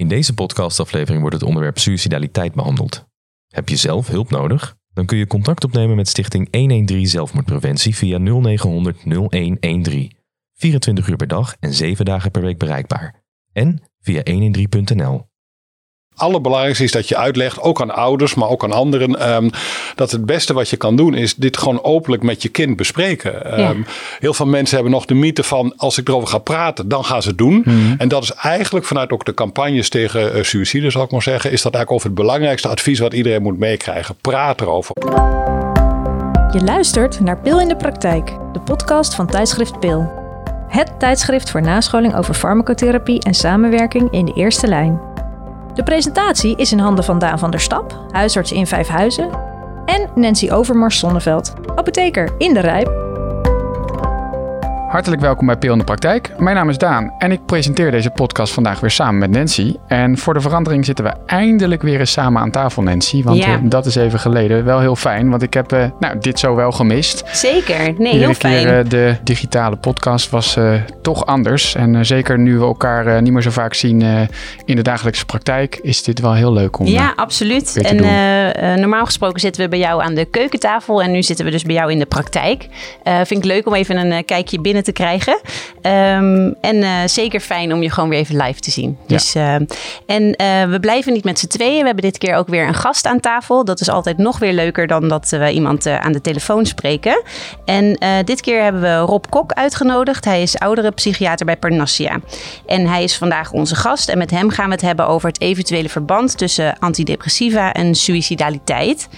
In deze podcastaflevering wordt het onderwerp suicidaliteit behandeld. Heb je zelf hulp nodig? Dan kun je contact opnemen met Stichting 113 Zelfmoordpreventie via 0900 0113. 24 uur per dag en 7 dagen per week bereikbaar. En via 113.nl allerbelangrijkste is dat je uitlegt, ook aan ouders, maar ook aan anderen, ehm, dat het beste wat je kan doen is dit gewoon openlijk met je kind bespreken. Ehm, heel veel mensen hebben nog de mythe van als ik erover ga praten, dan gaan ze het doen. Mhm. En dat is eigenlijk vanuit ook de campagnes tegen uh, suïcide, zal ik maar zeggen, is dat eigenlijk over het belangrijkste advies wat iedereen moet meekrijgen. Praat erover. Je luistert naar Pil in de Praktijk, de podcast van tijdschrift Pil. Het tijdschrift voor nascholing over farmacotherapie en samenwerking in de eerste lijn. De presentatie is in handen van Daan van der Stap, huisarts in Vijfhuizen, en Nancy Overmars Zonneveld, apotheker in de Rijp. Hartelijk welkom bij Peel in de Praktijk. Mijn naam is Daan en ik presenteer deze podcast vandaag weer samen met Nancy. En voor de verandering zitten we eindelijk weer eens samen aan tafel, Nancy. Want ja. uh, dat is even geleden. Wel heel fijn, want ik heb uh, nou, dit zo wel gemist. Zeker, nee, Iedere heel fijn. keer uh, de digitale podcast was toch anders. En zeker nu we elkaar niet meer zo vaak zien in de dagelijkse praktijk, is dit wel heel leuk om Ja, absoluut. te En normaal gesproken zitten we bij jou aan de keukentafel en nu zitten we dus bij jou in de praktijk. vind ik leuk om even een kijkje binnen te krijgen. Um, en uh, zeker fijn om je gewoon weer even live te zien. Ja. Dus, uh, en uh, we blijven niet met z'n tweeën. We hebben dit keer ook weer een gast aan tafel. Dat is altijd nog weer leuker dan dat we iemand aan de telefoon spreken. En dit keer hebben we Rob Kok uitgenodigd. Hij is oudere psychiater bij Parnassia. En hij is vandaag onze gast. En met hem gaan we het hebben over het eventuele verband tussen antidepressiva en suicidaliteit.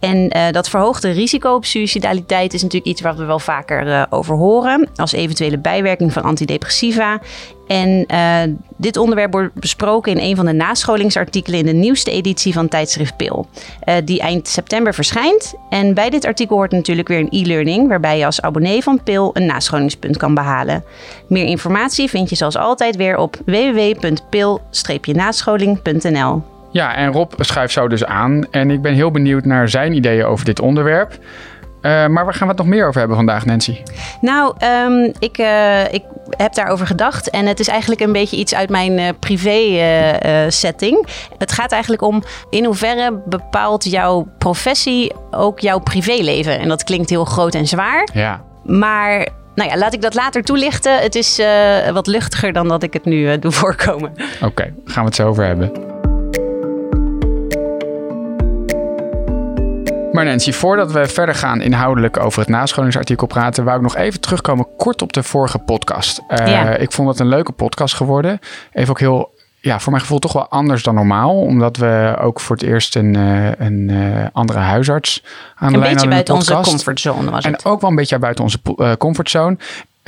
En uh, dat verhoogde risico op suicidaliteit is natuurlijk iets waar we wel vaker uh, over horen. Als eventuele bijwerking van antidepressiva. En uh, dit onderwerp wordt besproken in een van de nascholingsartikelen in de nieuwste editie van tijdschrift Pil. die eind september verschijnt. En bij dit artikel hoort natuurlijk weer een e-learning. Waarbij je als abonnee van Pil een nascholingspunt kan behalen. Meer informatie vind je zoals altijd weer op www.pil-nascholing.nl. Ja, en Rob schuift zo dus aan. En ik ben heel benieuwd naar zijn ideeën over dit onderwerp. Uh, maar waar gaan we het nog meer over hebben vandaag, Nancy? Nou, um, ik, uh, ik heb daarover gedacht. En het is eigenlijk een beetje iets uit mijn uh, privé setting. Het gaat eigenlijk om in hoeverre bepaalt jouw professie ook jouw privéleven. En dat klinkt heel groot en zwaar. Ja. Maar nou ja, laat ik dat later toelichten. Het is wat luchtiger dan dat ik het nu doe voorkomen. Oké, okay, gaan we het zo over hebben. Maar Nancy, voordat we verder gaan inhoudelijk over het nascholingsartikel praten, wou ik nog even terugkomen kort op de vorige podcast. Uh, ja. Ik vond het een leuke podcast geworden. Even ook heel, ja, voor mijn gevoel toch wel anders dan normaal. Omdat we ook voor het eerst een, uh, een uh, andere huisarts aan de een lijn beetje hadden. buiten onze comfortzone was en het. En ook wel een beetje buiten onze comfortzone.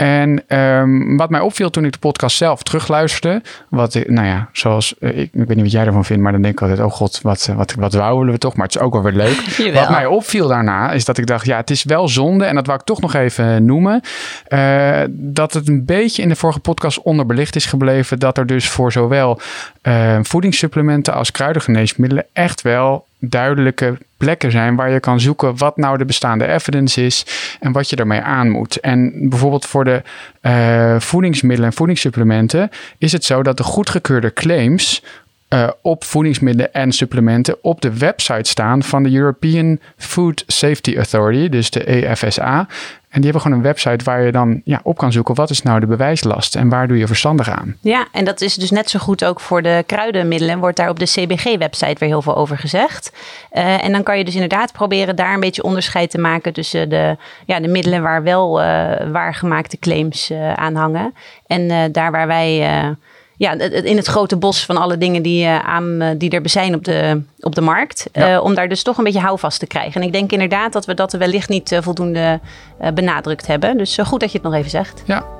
En um, wat mij opviel toen ik de podcast zelf terugluisterde, wat ik, nou ja, zoals, uh, ik, ik, weet niet wat jij ervan vindt, maar dan denk ik altijd, oh god, wat, wat, wat wouden we toch, maar het is ook wel weer leuk. Jawel. Wat mij opviel daarna, is dat ik dacht, ja, het is wel zonde, en dat wou ik toch nog even noemen, uh, dat het een beetje in de vorige podcast onderbelicht is gebleven, dat er dus voor zowel uh, voedingssupplementen als kruidengeneesmiddelen echt wel duidelijke plekken zijn waar je kan zoeken wat nou de bestaande evidence is en wat je ermee aan moet. En bijvoorbeeld voor de uh, voedingsmiddelen en voedingssupplementen is het zo dat de goedgekeurde claims uh, op voedingsmiddelen en supplementen op de website staan van de European Food Safety Authority, dus de EFSA. En die hebben gewoon een website waar je dan ja, op kan zoeken wat is nou de bewijslast en waar doe je verstandig aan. Ja, en dat is dus net zo goed ook voor de kruidenmiddelen. Wordt daar op de CBG-website weer heel veel over gezegd. Uh, en dan kan je dus inderdaad proberen daar een beetje onderscheid te maken tussen de, ja, de middelen waar wel uh, waargemaakte claims aan hangen. En daar waar wij ja, in het grote bos van alle dingen die, uh, aan, die er zijn op de, op de markt. Ja. Uh, om daar dus toch een beetje houvast te krijgen. En ik denk inderdaad dat we dat wellicht niet voldoende benadrukt hebben. Dus goed dat je het nog even zegt. Ja.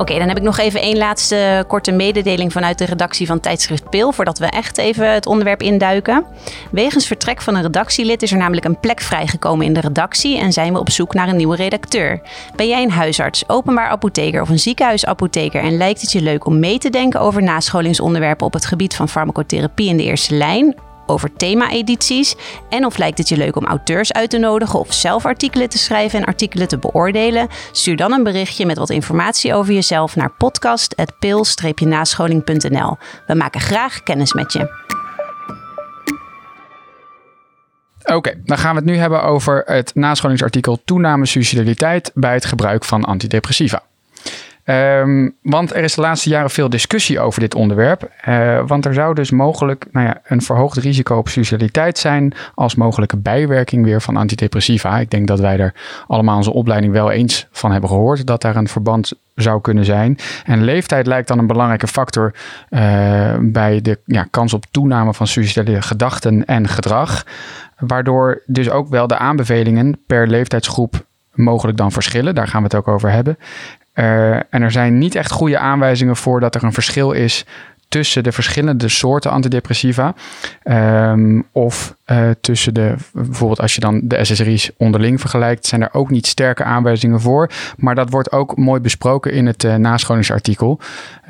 Oké, dan heb ik nog even één laatste korte mededeling vanuit de redactie van tijdschrift Pil, voordat we echt even het onderwerp induiken. Wegens vertrek van een redactielid is er namelijk een plek vrijgekomen in de redactie en zijn we op zoek naar een nieuwe redacteur. Ben jij een huisarts, openbaar apotheker of een ziekenhuisapotheker en lijkt het je leuk om mee te denken over nascholingsonderwerpen op het gebied van farmacotherapie in de eerste lijn? Over thema-edities? En of lijkt het je leuk om auteurs uit te nodigen of zelf artikelen te schrijven en artikelen te beoordelen? Stuur dan een berichtje met wat informatie over jezelf naar podcast.pil-nascholing.nl. We maken graag kennis met je. Oké, dan gaan we het nu hebben over het nascholingsartikel toename suicidaliteit bij het gebruik van antidepressiva. Ehm, want er is de laatste jaren veel discussie over dit onderwerp. Uh, want er zou dus mogelijk nou ja, een verhoogd risico op suicidaliteit zijn als mogelijke bijwerking weer van antidepressiva. Ik denk dat wij er allemaal onze opleiding wel eens van hebben gehoord dat daar een verband zou kunnen zijn. En leeftijd lijkt dan een belangrijke factor uh, bij de ja, kans op toename van suicidale gedachten en gedrag. Waardoor dus ook wel de aanbevelingen per leeftijdsgroep mogelijk dan verschillen. Daar gaan we het ook over hebben. En er zijn niet echt goede aanwijzingen voor dat er een verschil is tussen de verschillende soorten antidepressiva. Um, of uh, tussen de, bijvoorbeeld als je dan de SSRI's onderling vergelijkt, zijn er ook niet sterke aanwijzingen voor. Maar dat wordt ook mooi besproken in het uh, nascholingsartikel.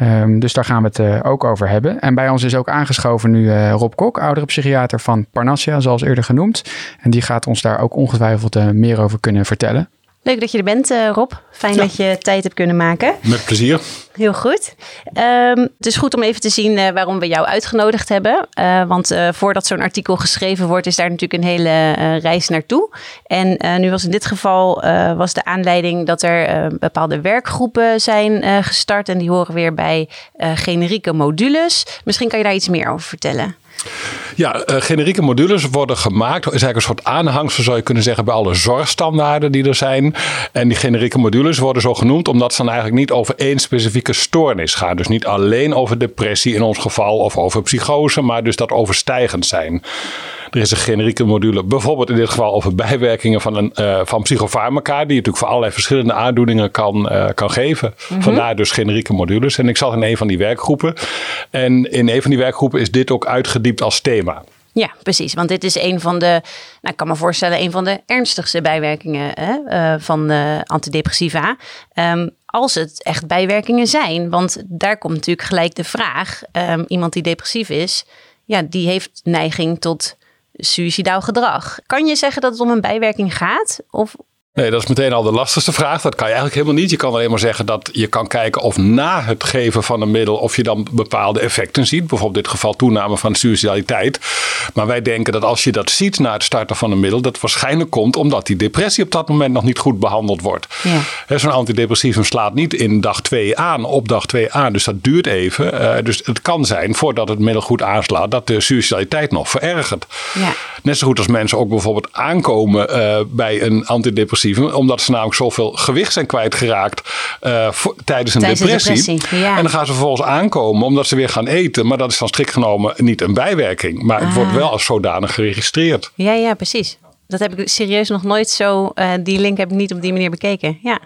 Um, dus daar gaan we het uh, ook over hebben. En bij ons is ook aangeschoven nu Rob Kok, oudere psychiater van Parnassia, zoals eerder genoemd. En die gaat ons daar ook ongetwijfeld meer over kunnen vertellen. Leuk dat je er bent, uh, Rob. Fijn ja. dat je tijd hebt kunnen maken. Met plezier. Heel goed. Um, het is goed om even te zien uh, waarom we jou uitgenodigd hebben. Uh, want voordat zo'n artikel geschreven wordt, is daar natuurlijk een hele reis naartoe. En nu was in dit geval was de aanleiding dat er bepaalde werkgroepen zijn gestart. En die horen weer bij generieke modules. Misschien kan je daar iets meer over vertellen. Ja, uh, generieke modules worden gemaakt. is eigenlijk een soort aanhangsel, zou je kunnen zeggen, bij alle zorgstandaarden die er zijn. En die generieke modules worden zo genoemd omdat ze dan eigenlijk niet over één specifieke stoornis gaan. Dus niet alleen over depressie in ons geval of over psychose, maar dus dat overstijgend zijn. Er is een generieke module, bijvoorbeeld in dit geval over bijwerkingen van, een, uh, van psychofarmaca, die je natuurlijk voor allerlei verschillende aandoeningen kan, uh, kan geven. Mm-hmm. Vandaar dus generieke modules. En ik zat in een van die werkgroepen. En in een van die werkgroepen is dit ook uitgediept als thema. Ja, precies. Want dit is een van de, nou, ik kan me voorstellen, een van de ernstigste bijwerkingen hè, uh, van antidepressiva. Um, als het echt bijwerkingen zijn. Want daar komt natuurlijk gelijk de vraag: um, iemand die depressief is, ja, die heeft neiging tot suicidaal gedrag. Kan je zeggen dat het om een bijwerking gaat? Of Nee, dat is meteen al de lastigste vraag. Dat kan je eigenlijk helemaal niet. Je kan alleen maar zeggen dat je kan kijken of na het geven van een middel, of je dan bepaalde effecten ziet. Bijvoorbeeld in dit geval toename van suicidaliteit. Maar wij denken dat als je dat ziet na het starten van een middel, dat waarschijnlijk komt omdat die depressie op dat moment nog niet goed behandeld wordt. Ja. Zo'n antidepressivum slaat niet in dag 2 aan, op dag 2 aan. Dus dat duurt even. Uh, dus het kan zijn, voordat het middel goed aanslaat, dat de suicidaliteit nog verergert. Ja. Net zo goed als mensen ook bijvoorbeeld aankomen uh, bij een antidepressief omdat ze namelijk zoveel gewicht zijn kwijtgeraakt uh, voor, tijdens een tijdens depressie. depressie ja. En dan gaan ze vervolgens aankomen omdat ze weer gaan eten. Maar dat is dan strikt genomen niet een bijwerking. Maar het ah. wordt wel als zodanig geregistreerd. Ja, ja, precies. Dat heb ik serieus nog nooit zo. Uh, die link heb ik niet op die manier bekeken. Ja.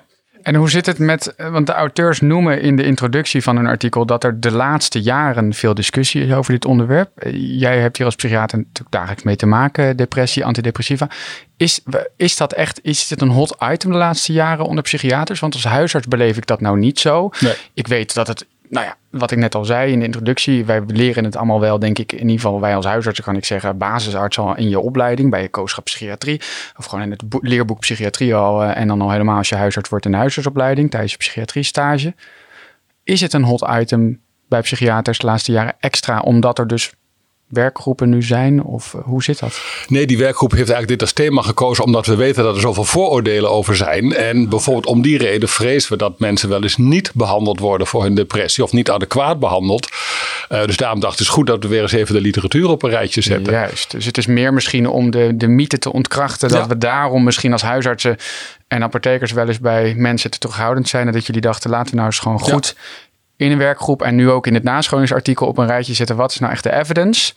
En hoe zit het met, want de auteurs noemen in de introductie van hun artikel dat er de laatste jaren veel discussie is over dit onderwerp. Jij hebt hier als psychiater natuurlijk dagelijks mee te maken, depressie, antidepressiva. Is, is dat echt, is dit een hot item de laatste jaren onder psychiaters? Want als huisarts beleef ik dat nou niet zo. Nee. Ik weet dat het nou ja, wat ik net al zei in de introductie, wij leren het allemaal wel, denk ik, in ieder geval wij als huisartsen kan ik zeggen, basisarts al in je opleiding, bij je kooschap psychiatrie, of gewoon in het leerboek psychiatrie al, uh, en dan al helemaal als je huisarts wordt in de huisartsopleiding tijdens je psychiatrie stage. Is het een hot item bij psychiaters de laatste jaren extra, omdat er dus werkgroepen nu zijn? Of eh, hoe zit dat? Nee, die werkgroep heeft eigenlijk dit als thema gekozen omdat we weten dat er zoveel vooroordelen over zijn. En bijvoorbeeld om die reden vrezen we dat mensen wel eens niet behandeld worden voor hun depressie of niet adequaat behandeld. Uh, dus daarom dacht het is goed dat we weer eens even de literatuur op een rijtje zetten. Juist, dus het is meer misschien om de, de mythe te ontkrachten dat we daarom misschien als huisartsen en apothekers wel eens bij mensen te terughoudend zijn. En dat jullie dachten, laten we nou eens gewoon goed in een werkgroep en nu ook in het nascholingsartikel op een rijtje zetten. Wat is nou echt de evidence?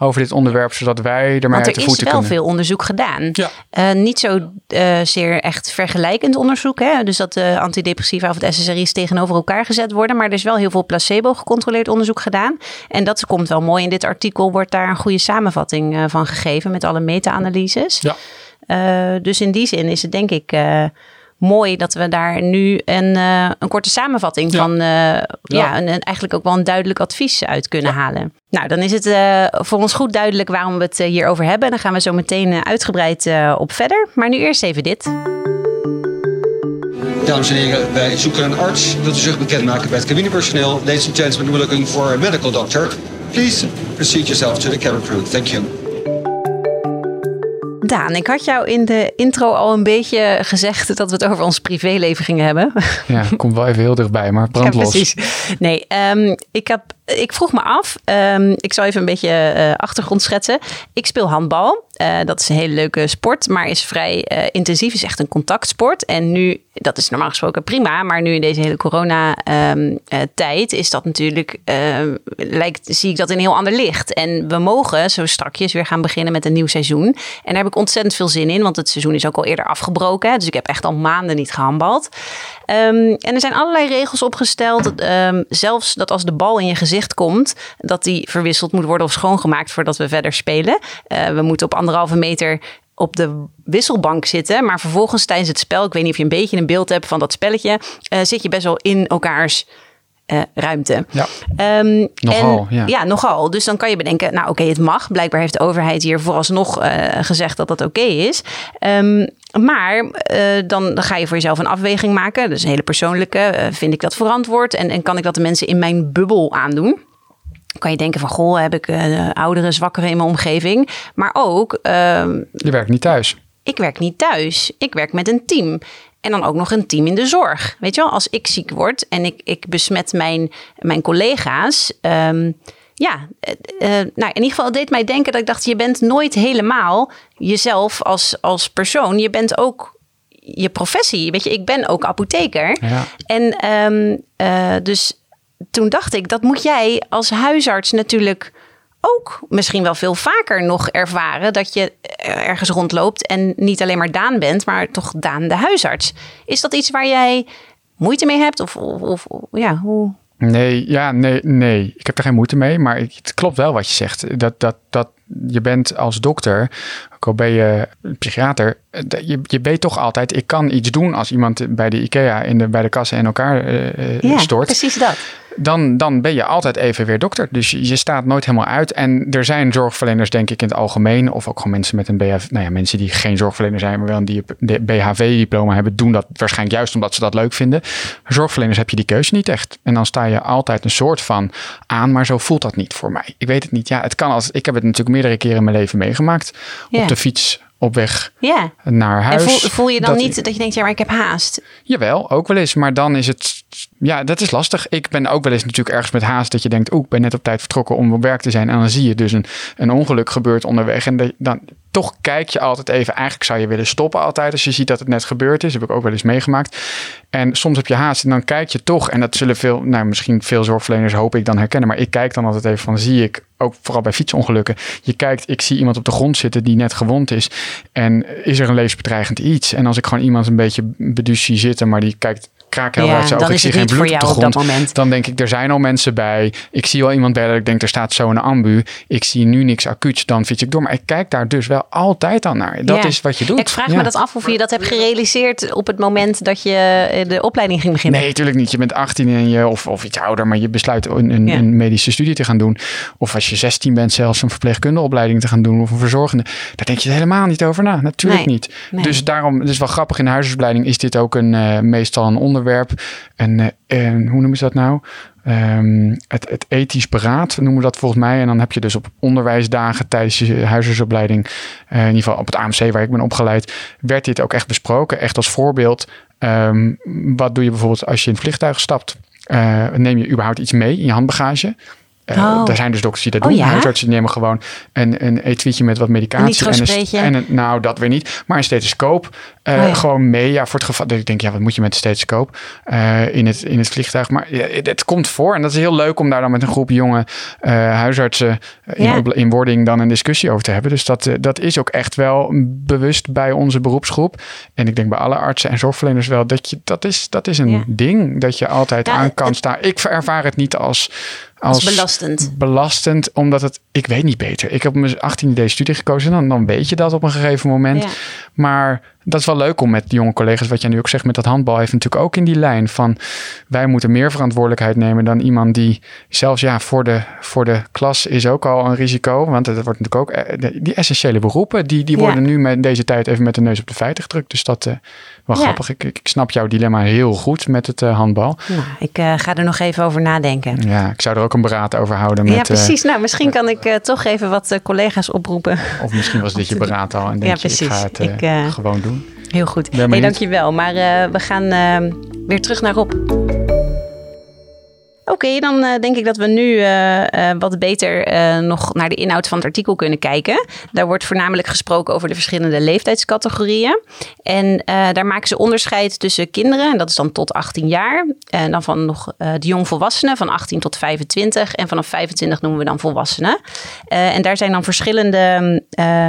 over dit onderwerp, zodat wij ermee uit de voeten kunnen. er is wel veel onderzoek gedaan. Ja. Uh, niet zo uh, zeer echt vergelijkend onderzoek. Hè? Dus dat de antidepressiva of de SSRI's tegenover elkaar gezet worden. Maar er is wel heel veel placebo gecontroleerd onderzoek gedaan. En dat komt wel mooi. In dit artikel wordt daar een goede samenvatting uh, van gegeven met alle meta-analyses. Ja. dus in die zin is het denk ik mooi dat we daar nu een, uh, een korte samenvatting van, uh, ja, ja een, eigenlijk ook wel een duidelijk advies uit kunnen halen. Nou, dan is het uh, voor ons goed duidelijk waarom we het hierover hebben. Dan gaan we zo meteen uitgebreid op verder. Maar nu eerst even dit. Dames en heren, wij zoeken een arts. Wilt u zich bekendmaken bij het cabinepersoneel? Ladies and gentlemen, we're looking for a medical doctor. Please proceed yourself to the cabin crew. Thank you. Daan, ik had jou in de intro al een beetje gezegd dat we het over ons privéleven gingen hebben. Ja, komt wel even heel dichtbij, maar brand ja, precies. Nee, um, ik, heb, ik vroeg me af, um, ik zal even een beetje uh, achtergrond schetsen. Ik speel handbal. Uh, dat is een hele leuke sport, maar is vrij uh, intensief. Is echt een contactsport. En nu, dat is normaal gesproken prima, maar nu in deze hele corona-tijd um, is dat natuurlijk, lijkt, zie ik dat in een heel ander licht. En we mogen zo strakjes weer gaan beginnen met een nieuw seizoen. En daar heb ik ontzettend veel zin in, want het seizoen is ook al eerder afgebroken. Dus ik heb echt al maanden niet gehandbald. Um, en er zijn allerlei regels opgesteld. Um, zelfs dat als de bal in je gezicht komt, dat die verwisseld moet worden of schoongemaakt voordat we verder spelen. Uh, we moeten op anderhalve meter op de wisselbank zitten. Maar vervolgens tijdens het spel, ik weet niet of je een beetje een beeld hebt van dat spelletje, uh, zit je best wel in elkaars uh, ruimte. Ja. Um, nogal, en, ja. ja. nogal. Dus dan kan je bedenken, nou oké, okay, het mag. Blijkbaar heeft de overheid hier vooralsnog uh, gezegd dat dat oké okay is. Um, maar uh, dan, dan, ga je voor jezelf een afweging maken. Dus een hele persoonlijke. vind ik dat verantwoord? En, en kan ik dat de mensen in mijn bubbel aandoen? kan je denken van, goh, heb ik uh, oudere, zwakkere in mijn omgeving. Maar ook... Uh, je werkt niet thuis. Ik werk niet thuis. Ik werk met een team. En dan ook nog een team in de zorg. Weet je wel, als ik ziek word en ik, ik besmet mijn, mijn collega's. Um, ja, uh, nou in ieder geval deed mij denken dat ik dacht: je bent nooit helemaal jezelf als, als persoon. Je bent ook je professie. Weet je, ik ben ook apotheker. Ja. En um, uh, dus toen dacht ik: dat moet jij als huisarts natuurlijk ook misschien wel veel vaker nog ervaren dat je ergens rondloopt en niet alleen maar Daan bent, maar toch Daan de huisarts. Is dat iets waar jij moeite mee hebt? Of, of, of ja, hoe? Nee, ja, nee, nee. Ik heb er geen moeite mee, maar het klopt wel wat je zegt. Dat, dat, dat je bent als dokter, ook al ben je psychiater, je, je weet toch altijd, ik kan iets doen als iemand bij de IKEA in de, bij de kassen in elkaar uh, ja, stort. precies dat dan, dan ben je altijd even weer dokter. Dus je staat nooit helemaal uit. En er zijn zorgverleners, denk ik, in het algemeen. Of ook gewoon mensen met een BHV. Nou ja, mensen die geen zorgverlener zijn, maar wel een BHV-diploma hebben, doen dat waarschijnlijk juist omdat ze dat leuk vinden. Zorgverleners heb je die keuze niet echt. En dan sta je altijd een soort van aan, maar zo voelt dat niet voor mij. Ik weet het niet. Ja, het kan als. Ik heb het natuurlijk meerdere keren in mijn leven meegemaakt. Op de fiets op weg ja. naar huis. En voel, voel je dan niet dat je denkt, ja, maar ik heb haast? Jawel, ook wel eens. Maar dan is het, ja, dat is lastig. Ik ben ook wel eens natuurlijk ergens met haast dat je denkt, oeh, ik ben net op tijd vertrokken om op werk te zijn. En dan zie je dus een, een ongeluk gebeurt onderweg. En dan, toch kijk je altijd even. Eigenlijk zou je willen stoppen altijd als je ziet dat het net gebeurd is. Heb ik ook wel eens meegemaakt. En soms heb je haast en dan kijk je toch. En dat zullen veel, nou misschien veel zorgverleners hoop ik dan herkennen. Maar ik kijk dan altijd even van, zie ik, ook vooral bij fietsongelukken. Je kijkt, ik zie iemand op de grond zitten die net gewond is. En is er een levensbedreigend iets? En als ik gewoon iemand een beetje beduus zie zitten, maar die kijkt kraakhelder ja, ook. Ik zie geen bloed op de grond. Op dan denk ik, er zijn al mensen bij. Ik zie al iemand bij dat ik denk, er staat zo een ambu. Ik zie nu niks acuuts, dan fiets ik door. Maar ik kijk daar dus wel altijd al naar. Dat is wat je doet. Ik vraag me dat af of je dat hebt gerealiseerd op het moment dat je eh, de opleiding ging beginnen. Nee, natuurlijk niet. Je bent 18 en je, of, of iets ouder, maar je besluit een, een, een, medische studie te gaan doen. Of als je 16 bent, zelfs een verpleegkundeopleiding te gaan doen of een verzorgende. Daar denk je helemaal niet over na. Natuurlijk niet. Dus daarom, het is wel grappig, in de huisartsopleiding is dit ook een, uh, meestal een onderwerp. En, eh, en hoe noemen ze dat nou? Um, het, het, ethisch beraad noemen we dat volgens mij. En dan heb je dus op onderwijsdagen tijdens je huisartsopleiding, uh, in ieder geval op het AMC waar ik ben opgeleid, werd dit ook echt besproken. Echt als voorbeeld. Um, wat doe je bijvoorbeeld als je in het vliegtuig stapt? Uh, neem je überhaupt iets mee in je handbagage? Oh. Er zijn dus dokters die dat oh, doen. Ja? Huisartsen nemen gewoon een, een etuietje met wat medicatie. Een en, een, en een, nou, dat weer niet. Maar een stethoscoop. Uh, oh, ja. Gewoon mee. Ja, voor het geval. Ik denk, ja, wat moet je met een stethoscoop uh, in, het, in het vliegtuig? Maar ja, het komt voor. En dat is heel leuk om daar dan met een groep jonge huisartsen in, in, wording dan een discussie over te hebben. Dus dat, dat is ook echt wel bewust bij onze beroepsgroep. En ik denk bij alle artsen en zorgverleners wel dat je dat is, dat is een ding dat je altijd aan kan staan. Ik ervaar het niet als als, belastend. Belastend, omdat het, ik weet niet beter. Ik heb op mijn 18e deze studie gekozen, dan, dan weet je dat op een gegeven moment. Maar dat is wel leuk om met jonge collega's, wat jij nu ook zegt met dat handbal, heeft natuurlijk ook in die lijn van wij moeten meer verantwoordelijkheid nemen dan iemand die zelfs ja, voor de, voor de klas is ook al een risico. Want het wordt natuurlijk ook eh, die essentiële beroepen, die, die worden nu met deze tijd even met de neus op de feiten gedrukt. Dus dat uh, wel grappig. Ik, ik, snap jouw dilemma heel goed met het uh, handbal. Nou, ik uh, ga er nog even over nadenken. Ja, ik zou er ook een beraad over houden. Met, ja, precies. nou, misschien kan ik toch even wat collega's oproepen. Of misschien was dit je beraad al en denk ja, precies. je, ik ga het ik, gewoon doen. Heel goed. Hey, dankjewel. Maar uh, we gaan uh, weer terug naar Rob. Oké, dan uh, denk ik dat we nu uh, wat beter uh, nog naar de inhoud van het artikel kunnen kijken. Daar wordt voornamelijk gesproken over de verschillende leeftijdscategorieën. En daar maken ze onderscheid tussen kinderen, en dat is dan tot 18 jaar. En dan van nog de jongvolwassenen, van 18 tot 25. En vanaf 25 noemen we dan volwassenen. en daar zijn dan verschillende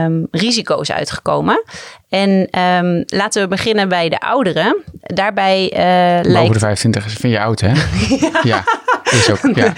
um, risico's uitgekomen. En um, laten we beginnen bij de ouderen. Daarbij uh, lijkt... de 25 vind je oud, hè? ja. ja. Is ook, ja.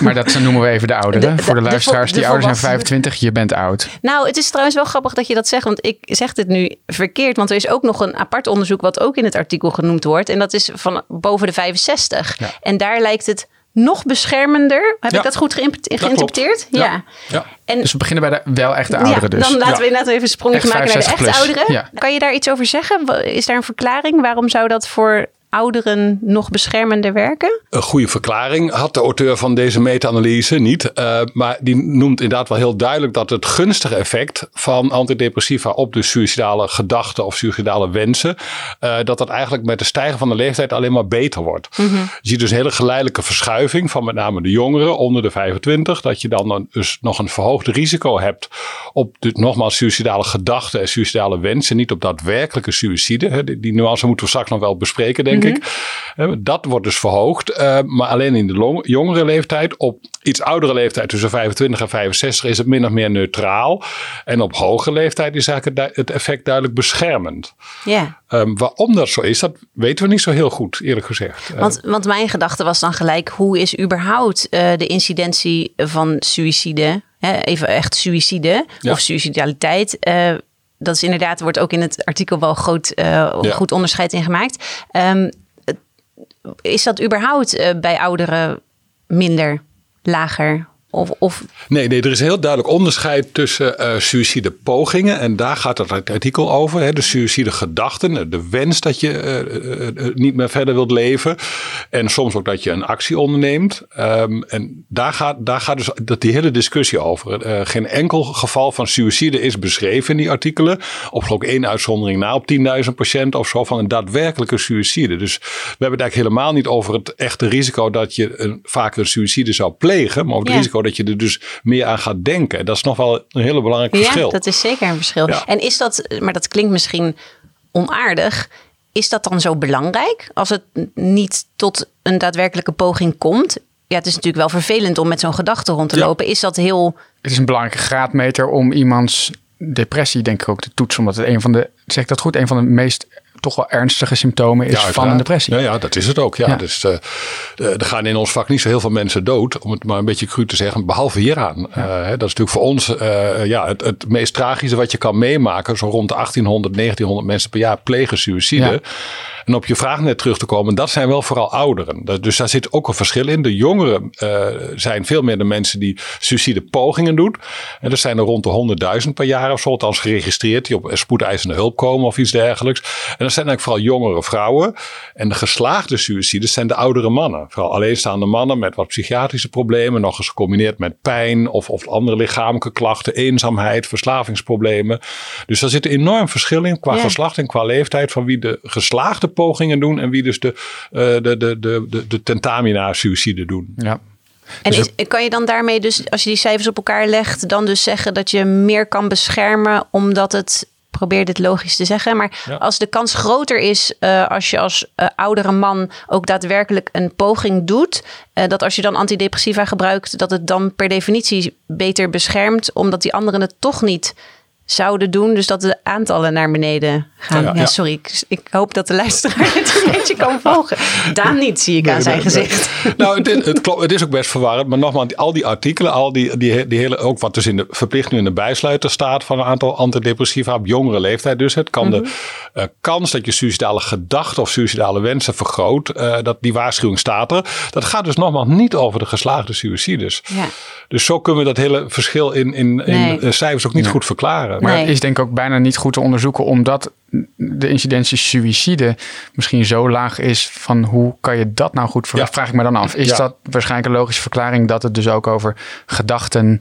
Maar dat noemen we even de ouderen. Voor de luisteraars, die ouder zijn 25, je bent oud. Nou, het is trouwens wel grappig dat je dat zegt. Want ik zeg dit nu verkeerd. Want er is ook nog een apart onderzoek wat ook in het artikel genoemd wordt. En dat is van boven de 65. En daar lijkt het nog beschermender. Heb ik dat goed geïnterpreteerd? Ja. ja. En, dus we beginnen bij de wel echte ouderen dus. Dan laten we inderdaad even een sprongje maken naar de echte ouderen. Kan je daar iets over zeggen? Is daar een verklaring? Waarom zou dat voor ouderen nog beschermender werken? Een goede verklaring had de auteur van deze meta-analyse niet. Uh, maar die noemt inderdaad wel heel duidelijk dat het gunstige effect van antidepressiva op de suicidale gedachten of suicidale wensen, uh, dat dat eigenlijk met de stijgen van de leeftijd alleen maar beter wordt. Mm -hmm. Je ziet dus een hele geleidelijke verschuiving van met name de jongeren onder de 25, dat je dan dus nog een verhoogd risico hebt op de, nogmaals suicidale gedachten en suicidale wensen, niet op daadwerkelijke suïcide. Die, die nuance moeten we straks nog wel bespreken, denk ik. Dat wordt dus verhoogd, uh, maar alleen in de jongere leeftijd. Op iets oudere leeftijd, tussen 25 en 65, is het min of meer neutraal. En op hogere leeftijd is eigenlijk het effect duidelijk beschermend. Ja. Um, waarom dat zo is, dat weten we niet zo heel goed, eerlijk gezegd. Eh, want, want mijn gedachte was dan gelijk, hoe is überhaupt uh, de incidentie van suïcide, even echt suïcide ja. of suicidaliteit dat is inderdaad, wordt ook in het artikel wel groot, uh, goed onderscheid in gemaakt. Um, is dat überhaupt uh, bij ouderen minder, lager? Of, of... Nee, nee, er is een heel duidelijk onderscheid tussen uh, suïcidepogingen. En daar gaat het artikel over. Hè, de suïcidegedachten, de wens dat je uh, uh, niet meer verder wilt leven. En soms ook dat je een actie onderneemt. Um, en daar gaat, daar gaat dus dat die hele discussie over. geen enkel geval van suïcide is beschreven in die artikelen. Op geloof één uitzondering na op 10.000 patiënten of zo van een daadwerkelijke suïcide. Dus we hebben het eigenlijk helemaal niet over het echte risico dat je een, vaker een suïcide zou plegen. Maar over het risico dat je er dus meer aan gaat denken. Dat is nog wel een hele belangrijk verschil. Ja, dat is zeker een verschil. En is dat, maar dat klinkt misschien onaardig. Is dat dan zo belangrijk als het niet tot een daadwerkelijke poging komt? Ja, het is natuurlijk wel vervelend om met zo'n gedachte rond te lopen. Is dat heel. Het is een belangrijke graadmeter om iemands depressie, denk ik ook, te toetsen. Omdat het een van de, zeg ik dat goed, een van de meest toch wel ernstige symptomen is van een depressie. Ja, ja, dat is het ook. Ja. Dus uh, er gaan in ons vak niet zo heel veel mensen dood, om het maar een beetje cru te zeggen, behalve hieraan. Ja. Uh, dat is natuurlijk voor ons uh, ja, het, het meest tragische wat je kan meemaken. Zo rond de 1800, 1900 mensen per jaar plegen suïcide. En op je vraag net terug te komen, dat zijn wel vooral ouderen. Dus daar zit ook een verschil in. De jongeren zijn veel meer de mensen die suïcidepogingen doen. En dat zijn er rond de 100.000 per jaar of zo, althans geregistreerd, die op spoedeisende hulp komen of iets dergelijks. En dat zijn eigenlijk vooral jongere vrouwen. En de geslaagde suïcides zijn de oudere mannen. Vooral alleenstaande mannen met wat psychiatrische problemen, nog eens gecombineerd met pijn of, of andere lichamelijke klachten, eenzaamheid, verslavingsproblemen. Dus daar zit een enorm verschil in qua ja. geslacht en qua leeftijd van wie de geslaagde pogingen doen en wie dus de, uh, de, de, de, de, de tentamina-suïcide doen. Ja. En dus is, kan je dan daarmee dus, als je die cijfers op elkaar legt, dan dus zeggen dat je meer kan beschermen omdat het probeer dit logisch te zeggen. Maar ja. als de kans groter is uh, als je als uh, oudere man ook daadwerkelijk een poging doet, uh, dat als je dan antidepressiva gebruikt, dat het dan per definitie beter beschermt, omdat die anderen het toch niet zouden doen. Dus dat de aantallen naar beneden gaan. Ja, Ja, ja. sorry. Ik, ik hoop dat de luisteraar het een beetje kan volgen. Daan niet, zie ik aan zijn gezicht. Nou, het is, het, klopt, het is ook best verwarrend. Maar nogmaals, al die artikelen, al die, die, die hele, ook wat dus in de verplicht nu in de bijsluiter staat van een aantal antidepressiva op jongere leeftijd. Dus het kan de eh, kans dat je suicidale gedachten of suicidale wensen vergroot. eh, dat, die waarschuwing staat er. Dat gaat dus nogmaals niet over de geslaagde suicides. Ja. Dus zo kunnen we dat hele verschil in, in, in Nee. cijfers ook niet goed verklaren. Maar Nee. het is denk ik ook bijna niet goed te onderzoeken, omdat de incidentie suïcide misschien zo laag is van hoe kan je dat nou goed ver- Ja. Vraag ik me dan af. Is Ja. dat waarschijnlijk een logische verklaring dat het dus ook over gedachten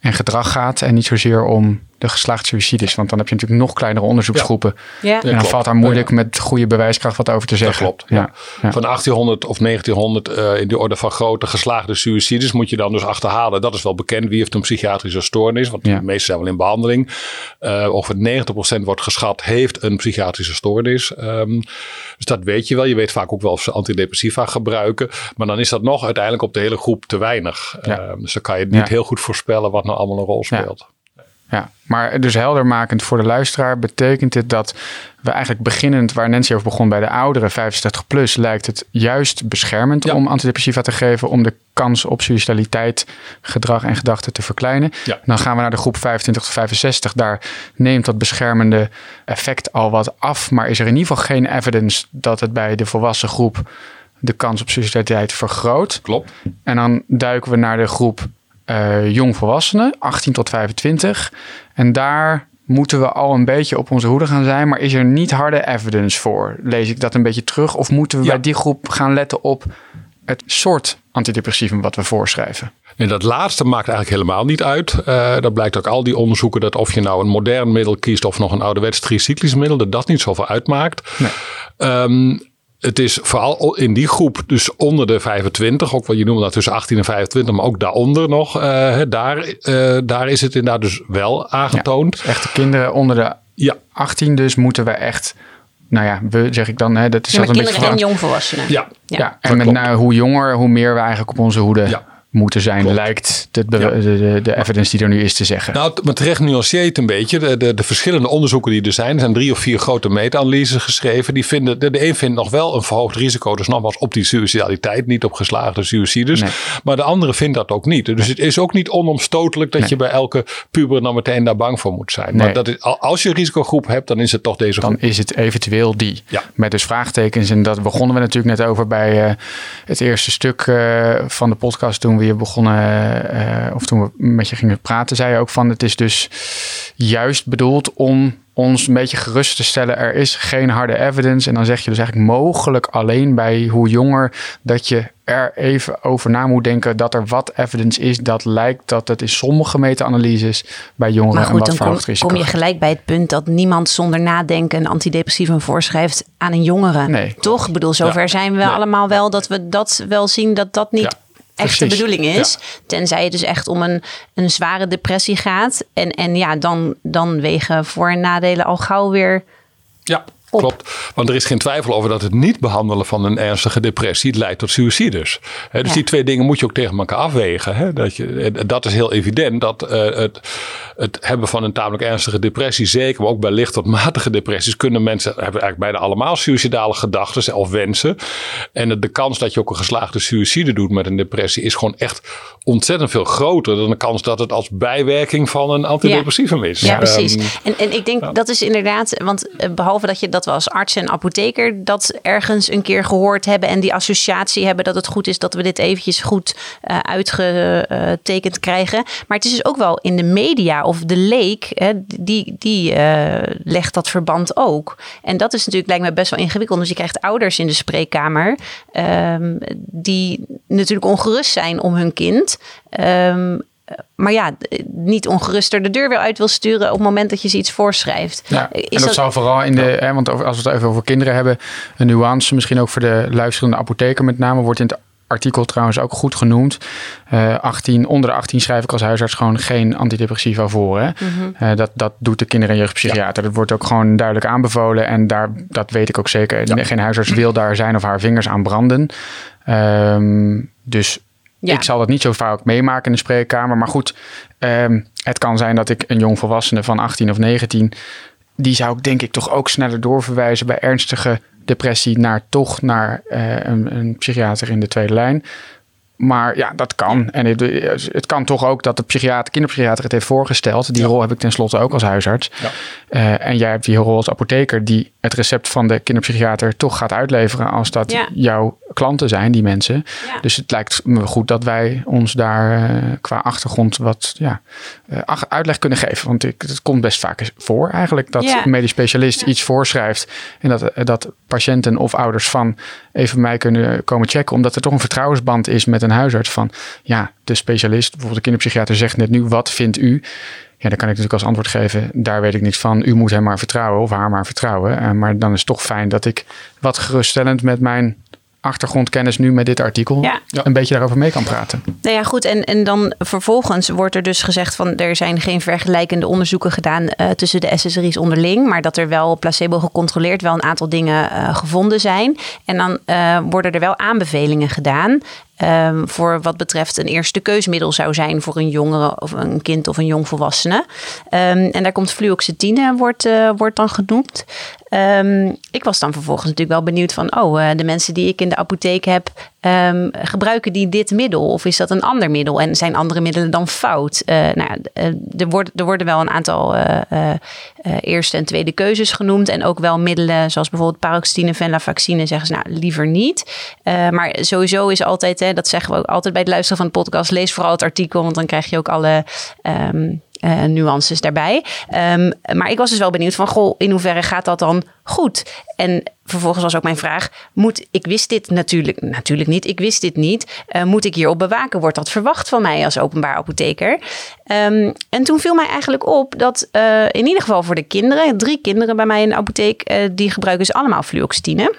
en gedrag gaat en niet zozeer om de geslaagde suïcides? Want dan heb je natuurlijk nog kleinere onderzoeksgroepen. Ja. En dan klopt. valt daar moeilijk met goede bewijskracht wat over te Dat zeggen. klopt. Ja. Van 1800 of 1900 eh, in die orde van grote geslaagde suicides moet je dan dus achterhalen. Dat is wel bekend. Wie heeft een psychiatrische stoornis? Want Ja. de meeste zijn wel in behandeling. Uh, over 90% wordt geschat heeft een psychiatrische stoornis. Ehm, dus dat weet je wel. Je weet vaak ook wel of ze antidepressiva gebruiken. Maar dan is dat nog uiteindelijk op de hele groep te weinig. Ja. Ehm, dus dan kan je niet Ja. heel goed voorspellen wat nou allemaal een rol Ja. speelt. Ja, maar dus heldermakend voor de luisteraar betekent dit dat we eigenlijk beginnend, waar Nancy over begon bij de ouderen 65 plus, lijkt het juist beschermend Ja. om antidepressiva te geven om de kans op suicidaliteit, gedrag en gedachten te verkleinen. Ja. Dan gaan we naar de groep 25 tot 65. Daar neemt dat beschermende effect al wat af, maar is er in ieder geval geen evidence dat het bij de volwassen groep de kans op suicidaliteit vergroot. Klopt. En dan duiken we naar de groep eh jongvolwassenen, 18 tot 25. En daar moeten we al een beetje op onze hoede gaan zijn. Maar is er niet harde evidence voor? Lees ik dat een beetje terug? Of moeten we Ja. bij die groep gaan letten op het soort antidepressivum wat we voorschrijven? En dat laatste maakt eigenlijk helemaal niet uit. Eh, dat blijkt ook al die onderzoeken dat of je nou een modern middel kiest of nog een ouderwets tricyclisch middel, dat dat niet zoveel uitmaakt. Nee. Ehm, het is vooral in die groep, dus onder de 25, ook wat je noemt dat tussen 18 en 25, maar ook daaronder nog, eh, hè, daar, eh, daar is het inderdaad dus wel aangetoond. Echte kinderen onder de Ja, 18 dus moeten we echt... Nou ja, we zeg ik dan, hè, dat is Ja, een beetje kinderen en jongvolwassenen. ja. Ja, en met nou, hoe jonger, hoe meer we eigenlijk op onze hoede Ja. Moeten zijn, Klopt. lijkt de, de, Ja. de, de, de evidence die er nu is te zeggen. Nou, maar terecht het een beetje. De, de, de verschillende onderzoeken die er zijn, er zijn drie of vier grote meta-analyses geschreven. Die vinden, de, de een vindt nog wel een verhoogd risico, dus nogmaals op die suicidaliteit, niet op geslaagde suicides. Nee. Maar de andere vindt dat ook niet. Dus het is ook niet onomstotelijk dat Nee. je bij elke puber dan meteen daar bang voor moet zijn. Maar dat is, al- als je een risicogroep hebt, dan is het toch deze dan groep. is het eventueel die. Ja. Met dus vraagtekens. En dat begonnen we natuurlijk net over bij eh, het eerste stuk eh, van de podcast. Toen we hier begonnen, eh, of toen we met je gingen praten, zei je ook van het is dus juist bedoeld om ons een beetje gerust te stellen. Er is geen harde evidence. En dan zeg je dus eigenlijk mogelijk alleen bij hoe jonger dat je er even over na moet denken dat er wat evidence is dat lijkt dat het in sommige meta-analyses bij jongeren Maar een goed, wat dan kom, verhoogd risico kom je gelijk bij het punt dat niemand zonder nadenken een antidepressivum voorschrijft aan een jongere. Nee. Toch? Ik bedoel, zover Ja. zijn we allemaal wel dat we dat wel zien dat dat niet echt de bedoeling is. Tenzij het dus echt om een, een zware depressie gaat. En, en ja, dan, dan wegen voor- en nadelen al gauw weer. Ja, op. klopt. Want er is geen twijfel over dat het niet behandelen van een ernstige depressie leidt tot suicides. Dus Ja. die twee dingen moet je ook tegen elkaar afwegen. Dat, je, eh, dat is heel evident. Dat eh, het, het hebben van een tamelijk ernstige depressie, zeker, maar ook bij licht tot matige depressies, kunnen mensen hebben eigenlijk bijna allemaal suicidale gedachten of wensen. En het- de kans dat je ook een geslaagde suicide doet met een depressie is gewoon echt ontzettend veel groter dan de kans dat het als bijwerking van een antidepressivum is. Ja, precies. Ehm, en, en ik denk dat is inderdaad, want eh, behalve dat je dat we als arts en apotheker dat ergens een keer gehoord hebben en die associatie hebben dat het goed is dat we dit eventjes goed eh, uitgetekend krijgen. Maar het is dus ook wel in de media of de leek, hè, die, die eh, legt dat verband ook. En dat is natuurlijk lijkt me best wel ingewikkeld. Dus je krijgt ouders in de spreekkamer ehm, die natuurlijk ongerust zijn om hun kind. Ehm, maar ja, niet ongeruster de deur weer uit wil sturen op het moment dat je ze iets voorschrijft. Ja, Is en dat, zal vooral in de, hè, want als we het even over kinderen hebben, een nuance, misschien ook voor de luisterende apotheker met name, wordt in het artikel trouwens ook goed genoemd. Eh 18, onder de 18 schrijf ik als huisarts gewoon geen antidepressiva voor. Hè? Eh, dat, dat doet de kinder- en jeugdpsychiater. Dat wordt ook gewoon duidelijk aanbevolen. En daar, dat weet ik ook zeker. Geen huisarts wil daar zijn of haar vingers aan branden. Ehm, dus Ja. ik zal dat niet zo vaak meemaken in de spreekkamer. Maar goed, ehm, het kan zijn dat ik een jong volwassene van 18 of 19, die zou ik denk ik toch ook sneller doorverwijzen bij ernstige depressie naar toch naar uh, een, een, psychiater in de tweede lijn. Maar ja, dat kan. En het, het, kan toch ook dat de psychiater, kinderpsychiater het heeft voorgesteld. Die rol heb ik tenslotte ook als huisarts. Ja. Uh, en jij hebt die rol als apotheker die het recept van de kinderpsychiater toch gaat uitleveren als dat jouw klanten zijn, die mensen. Dus het lijkt me goed dat wij ons daar uh, qua achtergrond wat ja, uh, uitleg kunnen geven. Want ik, het komt best vaak voor eigenlijk dat een medisch specialist iets voorschrijft en dat, dat patiënten of ouders van even mij kunnen komen checken, omdat er toch een vertrouwensband is met een huisarts van ja, de specialist, bijvoorbeeld de kinderpsychiater zegt net nu, wat vindt u? Ja, dan kan ik natuurlijk als antwoord geven, daar weet ik niks van. U moet hem maar vertrouwen of haar maar vertrouwen. Maar dan is het toch fijn dat ik wat geruststellend met mijn achtergrondkennis nu met dit artikel ja. een beetje daarover mee kan praten. Nou ja, goed. En, en dan vervolgens wordt er dus gezegd van er zijn geen vergelijkende onderzoeken gedaan uh, tussen de SSRI's onderling, maar dat er wel placebo gecontroleerd wel een aantal dingen uh, gevonden zijn. En dan uh, worden er wel aanbevelingen gedaan. Um, voor wat betreft een eerste keusmiddel zou zijn voor een jongere of een kind of een jongvolwassene. Um, en daar komt fluoxetine, wordt, uh, wordt dan genoemd. Um, ik was dan vervolgens natuurlijk wel benieuwd van, oh, uh, de mensen die ik in de apotheek heb, Um, gebruiken die dit middel of is dat een ander middel? En zijn andere middelen dan fout? Uh, nou, uh, er, worden, er worden wel een aantal uh, eerste en tweede keuzes genoemd. En ook wel middelen zoals bijvoorbeeld paroxetine, venlafaxine zeggen ze nou liever niet. maar sowieso is altijd, hè, dat zeggen we ook altijd bij het luisteren van de podcast, lees vooral het artikel, want dan krijg je ook alle... Um, uh, nuances daarbij. Um, maar ik was dus wel benieuwd van, goh, in hoeverre gaat dat dan goed? En vervolgens was ook mijn vraag, moet, ik wist dit natuurlijk, natuurlijk niet, ik wist dit niet. Uh, moet ik hierop bewaken? Wordt dat verwacht van mij als openbaar apotheker? Um, en toen viel mij eigenlijk op dat uh, in ieder geval voor de kinderen, drie kinderen bij mij in de apotheek, die gebruiken dus allemaal fluoxetine.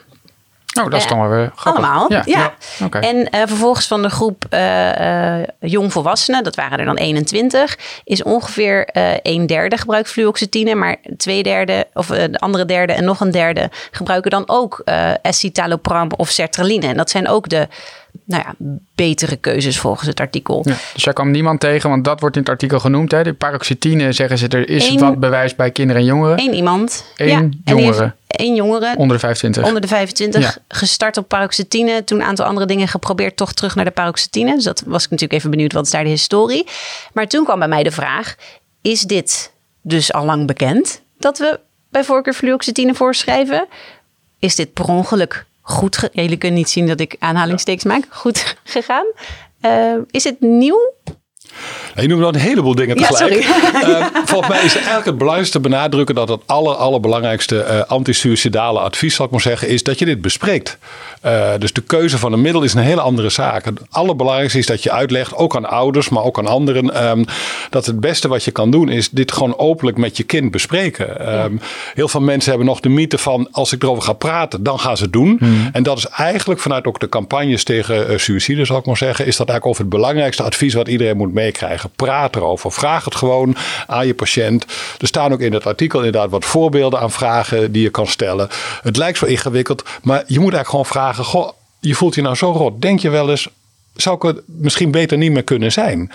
Oh, dat is dan wel weer grappig. Allemaal, ja. ja. En uh, vervolgens van de groep uh, jongvolwassenen, dat waren er dan 21, is ongeveer een derde gebruikt fluoxetine, maar twee derde, of de andere derde en nog een derde gebruiken dan ook escitalopram of sertraline. En dat zijn ook de nou ja, betere keuzes volgens het artikel. Ja, dus daar kwam niemand tegen, want dat wordt in het artikel genoemd. Hè? De paroxetine zeggen ze, er is wat bewijs bij kinderen en jongeren. Eén iemand. Eén ja, jongere. Eén jongere. Onder de 25. Onder de 25. Gestart op paroxetine. Toen een aantal andere dingen geprobeerd. Toch terug naar de paroxetine. Dus dat was ik natuurlijk even benieuwd. Wat is daar de historie? Maar toen kwam bij mij de vraag. Is dit dus al lang bekend? Dat we bij voorkeur fluoxetine voorschrijven? Is dit per ongeluk goed, ge- jullie kunnen niet zien dat ik aanhalingstekens maak, goed gegaan. Uh, is het nieuw? Je noemt dan een heleboel dingen tegelijk. Ja, uh, volgens mij is eigenlijk het belangrijkste benadrukken dat het aller, allerbelangrijkste uh, antisuicidale advies, zal ik maar zeggen, is dat je dit bespreekt. Uh, dus de keuze van een middel is een hele andere zaak. Het allerbelangrijkste is dat je uitlegt, ook aan ouders, maar ook aan anderen, um, dat het beste wat je kan doen is dit gewoon openlijk met je kind bespreken. Um, heel veel mensen hebben nog de mythe van als ik erover ga praten, dan gaan ze het doen. Hmm. En dat is eigenlijk vanuit ook de campagnes tegen suïcide, zal ik maar zeggen, is dat eigenlijk over het belangrijkste advies wat iedereen moet meekrijgen. Praat erover. Vraag het gewoon aan je patiënt. Er staan ook in het artikel inderdaad wat voorbeelden aan vragen die je kan stellen. Het lijkt zo ingewikkeld, maar je moet eigenlijk gewoon vragen: Goh, je voelt je nou zo rot. Denk je wel eens, zou ik het misschien beter niet meer kunnen zijn?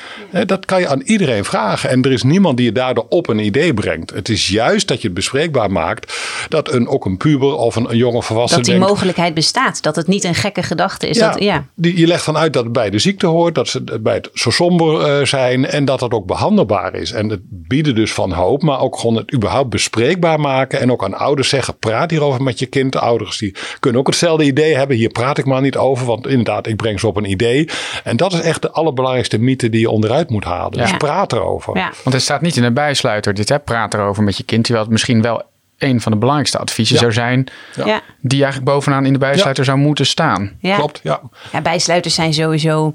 Dat kan je aan iedereen vragen. En er is niemand die je daardoor op een idee brengt. Het is juist dat je het bespreekbaar maakt dat een, ook een puber of een, een jonge volwassene. Dat die denkt, mogelijkheid bestaat. Dat het niet een gekke gedachte is. Ja, dat, ja. Die, je legt dan uit dat het bij de ziekte hoort. Dat ze bij het zo somber uh, zijn. En dat dat ook behandelbaar is. En het bieden dus van hoop. Maar ook gewoon het überhaupt bespreekbaar maken. En ook aan ouders zeggen: praat hierover met je kind. De ouders die kunnen ook hetzelfde idee hebben. Hier praat ik maar niet over. Want inderdaad, ik breng ze op een idee. En dat is echt de allerbelangrijkste mythe die je onderuit moet halen. Dus praat erover. Ja. Want het staat niet in een bijsluiter. Dit hè, praat erover met je kind. Terwijl het misschien wel een van de belangrijkste adviezen Ja. zou zijn. Ja. Die eigenlijk bovenaan in de bijsluiter zou moeten staan. Ja. Klopt, ja. Ja, bijsluiters zijn sowieso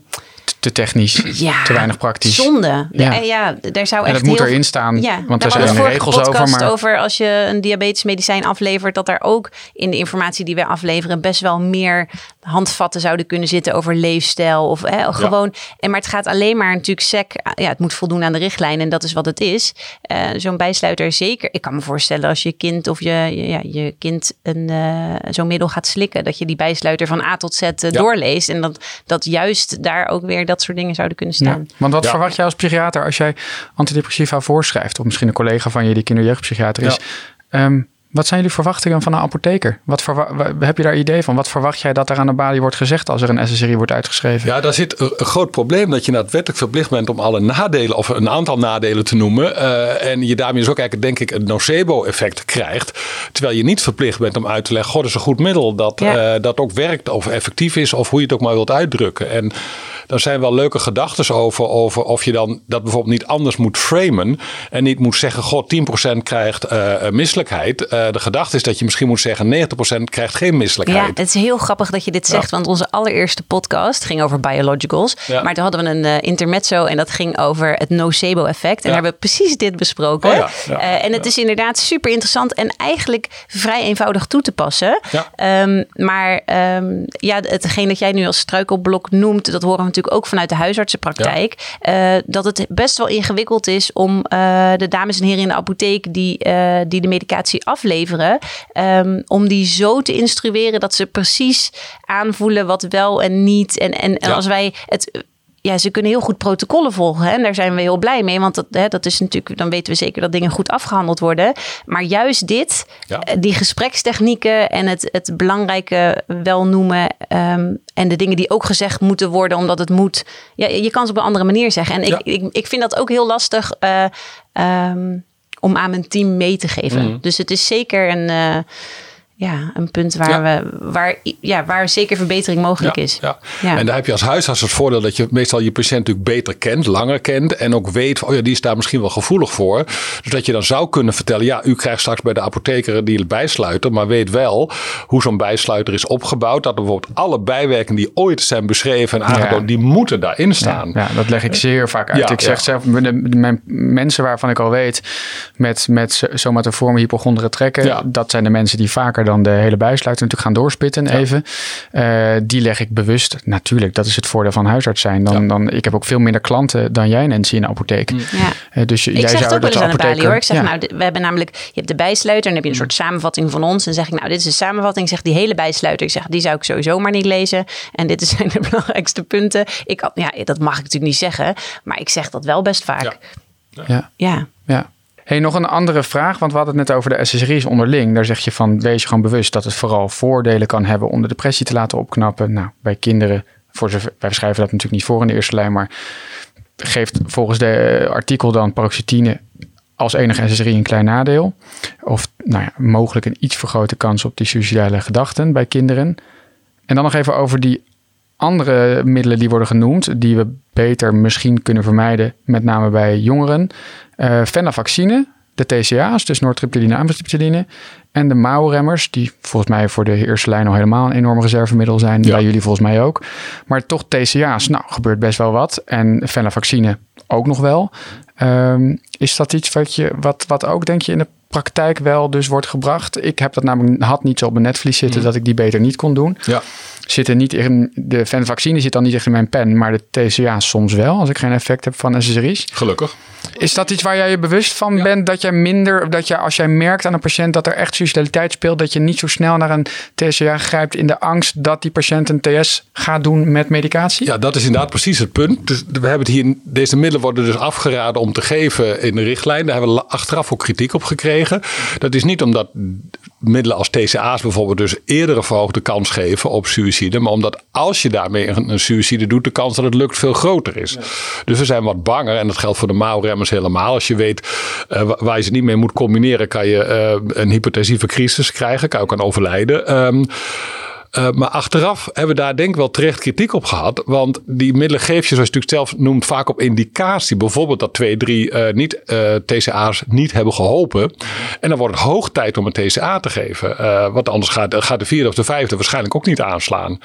Te- Te technisch, ja, te weinig praktisch. Zonde. Ja. Ja. daar zou En echt dat moet erin staan, Ja, want daar er zijn regels over, maar- over als je een diabetes medicijn aflevert, dat daar ook in de informatie die wij afleveren best wel meer handvatten zouden kunnen zitten over leefstijl of hè, gewoon. En maar het gaat alleen maar natuurlijk sec. Ja, het moet voldoen aan de richtlijn en dat is wat het is. Eh, Zo'n bijsluiter zeker. Ik kan me voorstellen als je kind of je, je- ja, je kind een eh, zo'n middel gaat slikken, dat je die bijsluiter van A tot Z eh, doorleest en dat dat juist daar ook weer dat soort dingen zouden kunnen staan. Want wat Ja. verwacht jij als psychiater als jij antidepressiva voorschrijft? Of misschien een collega van je die kinderjeugdpsychiater is. Ehm, wat zijn jullie verwachtingen van een apotheker? Wat heb je daar idee van? Wat verwacht jij dat er aan de balie wordt gezegd als er een SSRI wordt uitgeschreven? Ja, daar zit een groot probleem dat je wettelijk verplicht bent om alle nadelen of een aantal nadelen te noemen. Eh, en je daarmee dus ook eigenlijk, denk ik, een nocebo-effect krijgt. Terwijl je niet verplicht bent om uit te leggen: God, dat is een goed middel dat, Ja. eh, dat ook werkt of effectief is, of hoe je het ook maar wilt uitdrukken. En daar zijn wel leuke gedachten over, over of je dan dat bijvoorbeeld niet anders moet framen. En niet moet zeggen: God, 10% krijgt eh, misselijkheid. Eh, de gedachte is dat je misschien moet zeggen: 90% krijgt geen Ja, misselijkheid. het is heel grappig dat je dit zegt, want onze allereerste podcast ging over biologicals. Ja. Maar toen hadden we een intermezzo en dat ging over het nocebo-effect. En Ja. hebben we precies dit besproken. Oh ja, ja, en het is inderdaad super interessant en eigenlijk vrij eenvoudig toe te passen. Ja. Ehm, maar ehm, ja, hetgeen dat jij nu als struikelblok noemt, dat horen we natuurlijk ook vanuit de huisartsenpraktijk. Eh, dat het best wel ingewikkeld is om eh, de dames en heren in de apotheek die, eh, die de medicatie afleveren, ehm, om die zo te instrueren dat ze precies aanvoelen wat wel en niet. En, en, en Ja. als wij het ja, ze kunnen heel goed protocollen volgen. Hè? En daar zijn we heel blij mee. Want dat, hè, dat is natuurlijk, dan weten we zeker dat dingen goed afgehandeld worden. Maar juist dit, Ja. eh, die gesprekstechnieken en het, het belangrijke wel noemen. ehm, en de dingen die ook gezegd moeten worden, omdat het moet. Ja, je kan het op een andere manier zeggen. En ik, Ja. ik, ik vind dat ook heel lastig eh, ehm, om aan mijn team mee te geven. Mhm. Dus het is zeker een. eh, ja, een punt waar, Ja. we, waar, ja, waar zeker verbetering mogelijk is. Ja. Ja. En daar heb je als huisarts het voordeel dat je meestal je patiënt natuurlijk beter kent, langer kent. En ook weet, van, oh ja, die is daar misschien wel gevoelig voor. Dus dat je dan zou kunnen vertellen, ja, u krijgt straks bij de apotheker die bijsluiter. Maar weet wel hoe zo'n bijsluiter is opgebouwd. Dat er bijvoorbeeld alle bijwerkingen die ooit zijn beschreven en aangetoond, die moeten daarin staan. Ja, ja, dat leg ik zeer vaak uit. Ja, ik zeg ja. zelf, de, de- mijn mensen waarvan ik al weet met, met somatoforme hypochondere trekken, Ja. dat zijn de mensen die vaker dan de hele bijsluiter natuurlijk gaan doorspitten even. Eh, die leg ik bewust, natuurlijk, dat is het voordeel van huisarts zijn. Dan, Ja. dan, ik heb ook veel minder klanten dan jij Nancy in de apotheek. Ja. Eh, dus jij Ik zeg zou het ook wel eens aan de balie hoor. Ik zeg, Ja. nou, we hebben namelijk, je hebt de bijsluiter en dan heb je een soort samenvatting van ons. En zeg ik, nou, dit is de samenvatting. Ik zeg, die hele bijsluiter, ik zeg, die zou ik sowieso maar niet lezen. En dit zijn de belangrijkste punten. Ik, had- ja, dat mag ik natuurlijk niet zeggen, maar ik zeg dat wel best vaak. Ja. Ja. Ja. Hey, nog een andere vraag, want we hadden het net over de SSRI's onderling. Daar zeg je van, wees je gewoon bewust dat het vooral voordelen kan hebben om de depressie te laten opknappen. Nou, bij kinderen, voor zover, wij schrijven dat natuurlijk niet voor in de eerste lijn, maar geeft volgens de eh, artikel dan paroxetine als enige SSRI een klein nadeel. Of nou ja, mogelijk een iets vergrote kans op die suicidale gedachten bij kinderen. En dan nog even over die andere middelen die worden genoemd, die we beter misschien kunnen vermijden, met name bij jongeren. Eh Venlafaxine, de TCA's, dus noortriptyline, amitriptyline. En de mouwremmers, die volgens mij voor de eerste lijn al helemaal een enorm reservemiddel zijn. Ja. Bij jullie volgens mij ook. Maar toch TCA's, nou, gebeurt best wel wat. En venlafaxine ook nog wel. Ehm, is dat iets wat, je, wat, wat ook, denk je, in de praktijk wel dus wordt gebracht? Ik heb dat namelijk, had niet zo op mijn netvlies zitten dat ik die beter niet kon doen. Ja. Zitten niet in, de venvaccine zit dan niet echt in mijn pen, maar de TCA's soms wel, als ik geen effect heb van SSRI's. Gelukkig. Is dat iets waar jij je bewust van bent? Dat jij minder, dat je als jij merkt aan een patiënt dat er echt suicidaliteit speelt, dat je niet zo snel naar een TCA grijpt in de angst dat die patiënt een TS gaat doen met medicatie? Ja, dat is inderdaad precies het punt. Dus we hebben het hier, deze middelen worden dus afgeraden om te geven in de richtlijn. Daar hebben we achteraf ook kritiek op gekregen. Dat is niet omdat middelen als TCA's bijvoorbeeld dus eerder een verhoogde kans geven op suïcide. Maar omdat als je daarmee een, een suïcide doet, de kans dat het lukt veel groter is. Dus we zijn wat banger en dat geldt voor de mouwremmers helemaal. Als je weet wa- waar je ze niet mee moet combineren, kan je eh, een hypertensieve crisis krijgen, kan je ook aan overlijden. Ehm, uh, maar achteraf hebben we daar denk ik wel terecht kritiek op gehad. Want die middelen geef je, zoals je natuurlijk zelf noemt, vaak op indicatie. Bijvoorbeeld dat twee, drie uh, niet, uh, TCA's niet hebben geholpen. En dan wordt het hoog tijd om een TCA te geven. Want anders gaat, gaat de vierde of de vijfde waarschijnlijk ook niet aanslaan.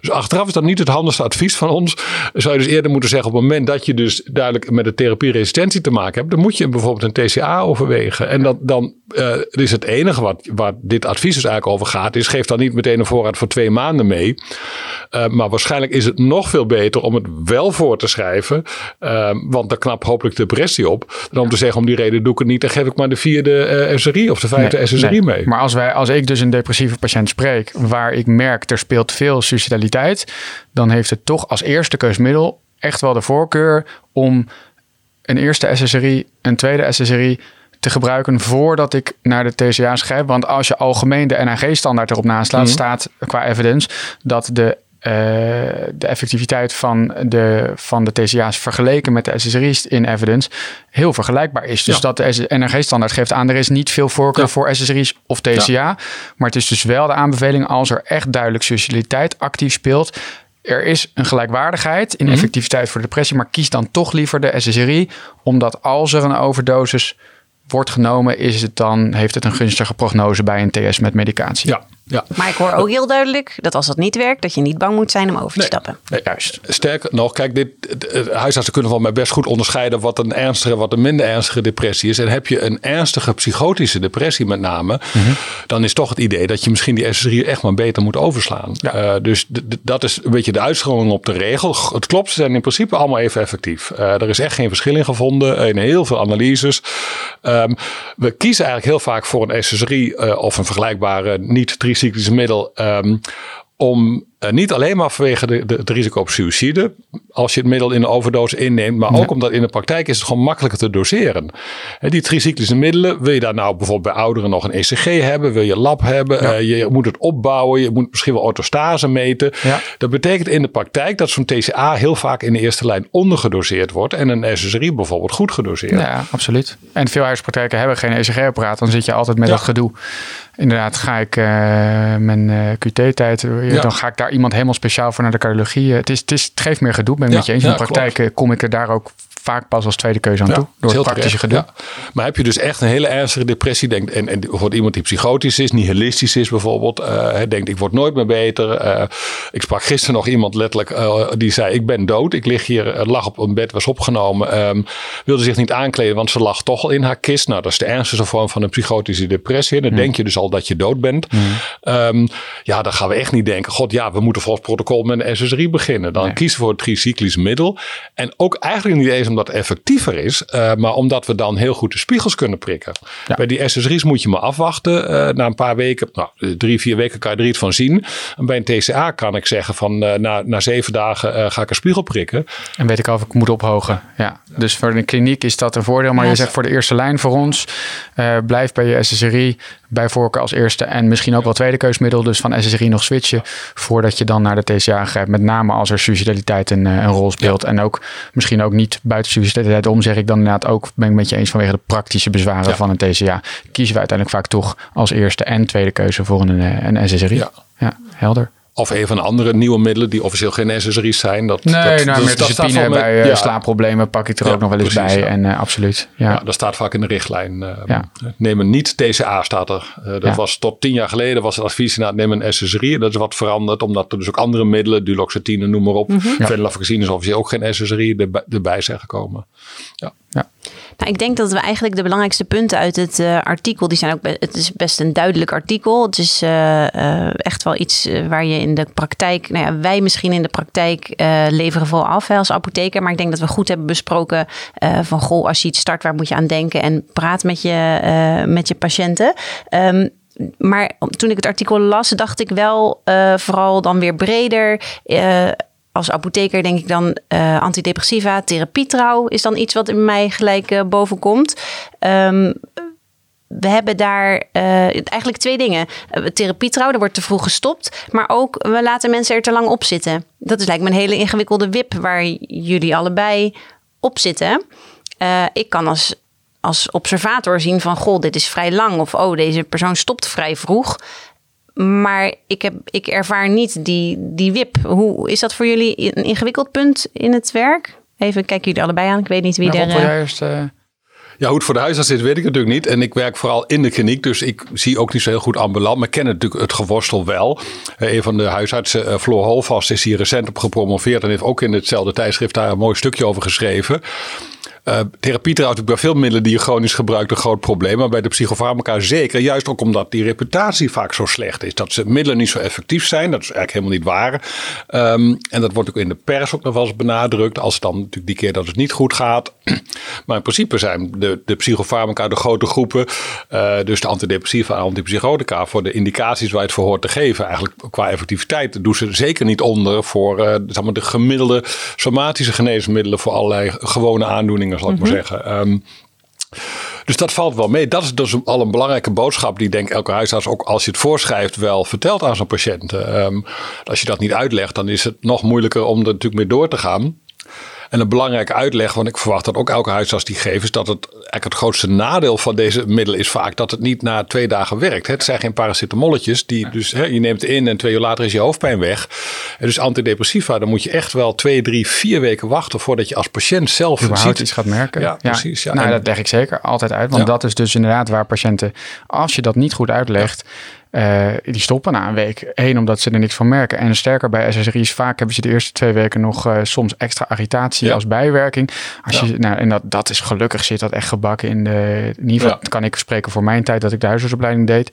Dus achteraf is dat niet het handigste advies van ons. Zou je dus eerder moeten zeggen op het moment dat je dus duidelijk met de therapieresistentie te maken hebt. Dan moet je bijvoorbeeld een TCA overwegen. En dat, dan is het enige wat, waar dit advies dus eigenlijk over gaat. Is geef dan niet meteen een voorraad voor twee maanden mee. Uh, maar waarschijnlijk is het nog veel beter om het wel voor te schrijven. Uh, want dan knapt hopelijk de depressie op. Dan om te zeggen om die reden doe ik het niet. Dan geef ik maar de vierde uh, SRI of de vijfde nee, SSRI nee. mee. Maar als, wij, als ik dus een depressieve patiënt spreek. Waar ik merk er speelt veel suicidaliteit. Dan heeft het toch als eerste keusmiddel echt wel de voorkeur om een eerste SSRI, een tweede SSRI te gebruiken voordat ik naar de TCA schrijf. Want als je algemeen de NHG-standaard erop naast laat, Mhm. staat qua evidence dat de, eh, de effectiviteit van de, van de TCA's vergeleken met de SSRI's in evidence heel vergelijkbaar is. Dus Ja. dat de NRG-standaard geeft aan, er is niet veel voorkeur Ja. voor SSRI's of TCA. Maar het is dus wel de aanbeveling als er echt duidelijk socialiteit actief speelt. Er is een gelijkwaardigheid in Mhm. effectiviteit voor depressie, maar kies dan toch liever de SSRI, omdat als er een overdosis wordt genomen, is het dan, heeft het een gunstige prognose bij een TS met medicatie. Ja, ja. Maar ik hoor ook heel duidelijk dat als dat niet werkt, dat je niet bang moet zijn om over te Nee. stappen. Nee, juist. Sterker nog, kijk, dit, huisartsen kunnen van mij best goed onderscheiden wat een ernstige wat een minder ernstige depressie is. En heb je een ernstige psychotische depressie met name, dan is toch het idee dat je misschien die SSRI echt maar beter moet overslaan. Eh, dus d- d- dat is een beetje de uitscholling op de regel. Het klopt, ze zijn in principe allemaal even effectief. Eh, er is echt geen verschil in gevonden eh, in heel veel analyses. Ehm, we kiezen eigenlijk heel vaak voor een SSRI eh, of een vergelijkbare niet-tricyclische middel. ehm, om eh, niet alleen maar vanwege de, de, het risico op suïcide, als je het middel in een overdosis inneemt, maar ook omdat in de praktijk is het gewoon makkelijker te doseren. Hè, die tricyclische middelen, wil je daar nou bijvoorbeeld bij ouderen nog een ECG hebben, wil je lab hebben, eh, je moet het opbouwen, je moet misschien wel orthostase meten. Ja. Dat betekent in de praktijk dat zo'n TCA heel vaak in de eerste lijn ondergedoseerd wordt en een SSRI bijvoorbeeld goed gedoseerd. Ja, absoluut. En veel huispraktijken hebben geen ECG-apparaat. Dan zit je altijd met dat gedoe. Inderdaad, ga ik eh, mijn eh, QT-tijd, eh, Ja. dan ga ik daar iemand helemaal speciaal voor naar de cardiologie. Het, is, het, is, het geeft meer gedoe, ben ik Ja, met je eens. In de praktijk kom ik er daar ook vaak pas als tweede keuze aan toe. Door het praktische gedoe. ja. Maar heb je dus echt een hele ernstige depressie, denkt, en, en voor iemand die psychotisch is, nihilistisch is bijvoorbeeld, hij denkt ik word nooit meer beter. Eh, ik sprak gisteren nog iemand letterlijk eh, die zei ik ben dood, ik lig hier, lag op een bed, was opgenomen, ehm, wilde zich niet aankleden, want ze lag toch al in haar kist. Nou, dat is de ernstigste vorm van een psychotische depressie. Dan denk je dus al dat je dood bent. Ehm, ja, dan gaan we echt niet denken, god ja, we moeten volgens protocol met een SSRI beginnen. Dan kiezen we voor het tricyclisch middel. En ook eigenlijk niet eens omdat het effectiever is, eh, maar omdat we dan heel goed de spiegels kunnen prikken. Bij die SSRI's moet je maar afwachten. eh, na een paar weken, nou, drie, vier weken kan je er iets van zien. En bij een TCA kan ik zeggen van eh, na, na zeven dagen eh, ga ik een spiegel prikken. En weet ik al of ik moet ophogen. Ja. Dus voor de kliniek is dat een voordeel. Maar Ja, je zegt voor de eerste lijn voor ons, eh, blijf bij je SSRI bij voorkeur als eerste. En misschien ook wel tweede keusmiddel. Dus van SSRI nog switchen voordat je dan naar de TCA grijpt. Met name als er suicidaliteit een, eh, een rol speelt. En ook misschien ook niet buiten suicidaliteit om, zeg ik dan inderdaad ook, ben ik met je eens vanwege de praktische bezwaren Ja. van een TCA. Kiezen we uiteindelijk vaak toch als eerste en tweede keuze voor een, eh, een SSRI. Ja. ja, helder. Of een van de andere nieuwe middelen die officieel geen SSRI's zijn. Dat, Nee, dat, nou, dat- dat staat met- bij eh, ja. slaapproblemen pak ik er Ja, ook nog wel eens precies, bij. ja. En eh, absoluut. Ja. Ja. dat staat vaak in de richtlijn. eh Ja. Neem een niet TCA staat er. Dat Ja. was tot tien jaar geleden was het advies inderdaad neem een SSRI. Dat is wat veranderd omdat er dus ook andere middelen, duloxetine noem maar op. Ja. Venlafaxine is officieel ook geen SSRI erbij, zijn gekomen. Nou, ik denk dat we eigenlijk de belangrijkste punten uit het eh, artikel, die zijn ook, het is best een duidelijk artikel. Het is eh, eh, echt wel iets waar je in de praktijk, nou ja, wij misschien in de praktijk leveren vol af als apotheker. Maar ik denk dat we goed hebben besproken van, goh, als je iets start, waar moet je aan denken? En praat met je, met je patiënten. Ehm, maar toen ik het artikel las, dacht ik wel vooral dan weer breder. Als apotheker denk ik dan eh, antidepressiva, therapietrouw is dan iets wat in mij gelijk eh, boven komt. Ehm, we hebben daar eh, eigenlijk twee dingen. Uh, therapietrouw, er wordt te vroeg gestopt. Maar ook, we laten mensen er te lang op zitten. Dat is lijkt me een hele ingewikkelde wip waar jullie allebei op zitten. Ik kan als, als observator zien van, goh, dit is vrij lang. Of, oh, deze persoon stopt vrij vroeg. Maar ik, heb, ik ervaar niet die, die wip. Hoe is dat voor jullie een ingewikkeld punt in het werk? Even kijken jullie allebei aan. Ik weet niet wie Nou, er... Eh, eerst, eh, Ja, hoe het voor de huisarts is, weet ik natuurlijk niet. En ik werk vooral in de kliniek, dus ik zie ook niet zo heel goed ambulant. Maar ik ken natuurlijk het geworstel wel. Eh, een van de huisartsen, Floor Holvast, is hier recent op gepromoveerd. En heeft ook in hetzelfde tijdschrift daar een mooi stukje over geschreven. Uh, therapie trouwens bij veel middelen die je chronisch gebruikt een groot probleem. Maar bij de psychofarmaca zeker. Juist ook omdat die reputatie vaak zo slecht is. Dat ze middelen niet zo effectief zijn. Dat is eigenlijk helemaal niet waar. Um, en dat wordt ook in de pers ook nog wel eens benadrukt. Als dan natuurlijk die keer dat het niet goed gaat. maar in principe zijn de, de psychofarmaca de grote groepen. Uh, dus de antidepressiva en antipsychotica. Voor de indicaties waar het voor hoort te geven. Eigenlijk qua effectiviteit doen ze zeker niet onder voor uh, de gemiddelde somatische geneesmiddelen. Voor allerlei gewone aandoeningen zal ik maar mhm. zeggen. Um, dus dat valt wel mee. Dat is dus al een belangrijke boodschap die denk elke huisarts ook als je het voorschrijft wel vertelt aan zijn patiënten. Um, als je dat niet uitlegt, dan is het nog moeilijker om er natuurlijk mee door te gaan. En een belangrijke uitleg, want ik verwacht dat ook elke huisarts die geeft, is dat het eigenlijk het grootste nadeel van deze middelen is vaak dat het niet na twee dagen werkt. Het zijn geen paracetamolletjes, die dus hè, je neemt in en twee uur later is je hoofdpijn weg. En dus antidepressiva, dan moet je echt wel twee, drie, vier weken wachten voordat je als patiënt zelf überhaupt iets gaat merken. Ja, precies. Ja. Nou, dat leg ik zeker altijd uit, want dat is dus inderdaad waar patiënten, als je dat niet goed uitlegt, uh, die stoppen na een week. Eén, omdat ze er niks van merken. En sterker bij SSRI's, vaak hebben ze de eerste twee weken nog uh, soms extra agitatie als bijwerking. Als je, nou, en dat, dat is gelukkig zit dat echt gebakken in de. In ieder geval kan ik spreken voor mijn tijd dat ik de huisartsopleiding deed.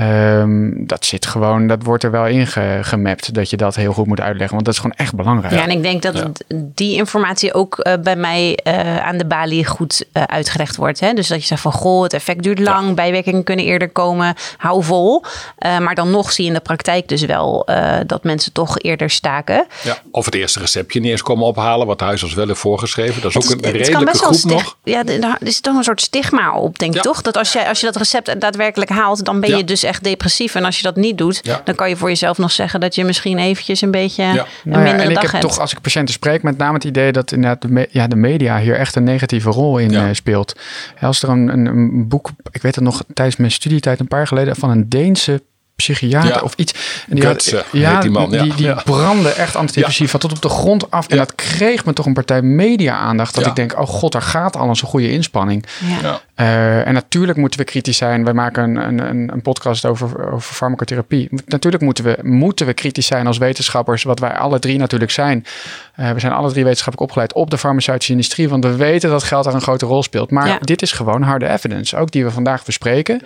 Um, dat zit gewoon, dat wordt er wel in gemapt dat je dat heel goed moet uitleggen. Want dat is gewoon echt belangrijk. Ja, en ik denk dat die informatie ook uh, bij mij uh, aan de balie goed uh, uitgelegd wordt. Hè? Dus dat je zegt van goh, het effect duurt lang, ja. bijwerkingen kunnen eerder komen, hou vol. maar dan nog zie je in de praktijk dus wel dat mensen toch eerder staken. Ja, of het eerste receptje niet eens komen ophalen, wat de huisarts wel heeft voorgeschreven. Dat is ook een redelijke groep nog. Ja, er is toch een soort stigma op, denk ik toch? Dat als je, als je dat recept daadwerkelijk haalt, dan ben je dus echt depressief. En als je dat niet doet, dan kan je voor jezelf nog zeggen dat je misschien eventjes een beetje ja. een nou ja, mindere en ik heb toch, als ik patiënten spreek, met name het idee dat inderdaad de, me ja, de media hier echt een negatieve rol in uh, speelt. Als er een, een, een, boek, ik weet het nog tijdens mijn studietijd een paar geleden, van een Deense psychiater of iets. En die, had, ja, die, man, die, die brandde echt antidepressiva tot op de grond af. En dat kreeg me toch een partij media-aandacht. Dat ik denk, oh god, daar gaat al een goede inspanning. Uh, en natuurlijk moeten we kritisch zijn. Wij maken een, een, een podcast over, over farmacotherapie. Natuurlijk moeten we, moeten we kritisch zijn als wetenschappers. Wat wij alle drie natuurlijk zijn. Uh, we zijn alle drie wetenschappelijk opgeleid op de farmaceutische industrie. Want we weten dat geld daar een grote rol speelt. Maar dit is gewoon harde evidence. Ook die we vandaag bespreken.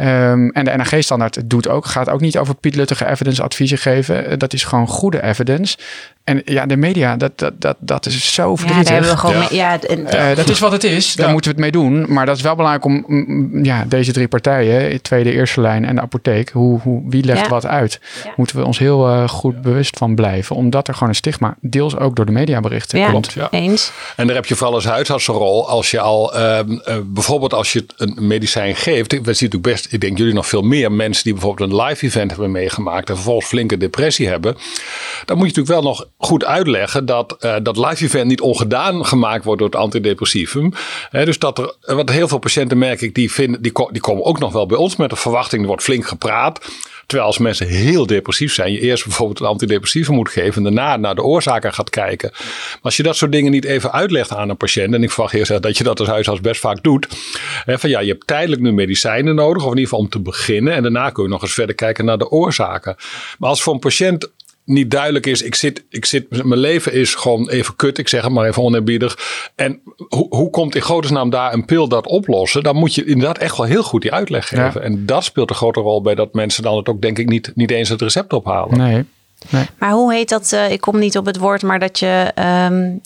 Um, en de NRG-standaard doet ook, gaat ook niet over pietluttige evidence adviezen geven. Eh, dat is gewoon goede evidence. En ja, de media, dat, dat, dat, dat is zo verdrietig. Ja, we gewoon ja. uh, dat is wat het is. Daar moeten we het mee doen. Maar dat is wel belangrijk om ja, deze drie partijen, tweede, eerste lijn en de apotheek, hoe, hoe, wie legt wat uit? Moeten we ons heel uh, goed bewust van blijven. Omdat er gewoon een stigma, deels ook door de mediaberichten komt. Ja, eens. En daar heb je vooral als huisarts een rol. Als je al, uh, bijvoorbeeld als je een medicijn geeft. We zien natuurlijk best, ik denk jullie nog veel meer mensen die bijvoorbeeld een live event hebben meegemaakt. En vervolgens flinke depressie hebben. Dan moet je natuurlijk wel nog goed uitleggen dat uh, dat live event niet ongedaan gemaakt wordt door het antidepressivum. dus dat er, wat heel veel patiënten merk ik, die, vinden, die, die komen ook nog wel bij ons met de verwachting, er wordt flink gepraat. Terwijl als mensen heel depressief zijn, je eerst bijvoorbeeld een antidepressieve moet geven en daarna naar de oorzaken gaat kijken. Maar als je dat soort dingen niet even uitlegt aan een patiënt, en ik verwacht eerst dat je dat als huisarts best vaak doet, van ja, je hebt tijdelijk nu medicijnen nodig, of in ieder geval om te beginnen, en daarna kun je nog eens verder kijken naar de oorzaken. Maar als voor een patiënt niet duidelijk is. Ik zit, ik zit, mijn leven is gewoon even kut. Ik zeg het maar even oneerbiedig. En hoe, hoe komt in godesnaam daar een pil dat oplossen? Dan moet je inderdaad echt wel heel goed die uitleg geven. En dat speelt een grote rol bij dat mensen dan het ook denk ik niet, niet eens het recept ophalen. Nee. nee. Maar hoe heet dat? Uh, ik kom niet op het woord, maar dat je um,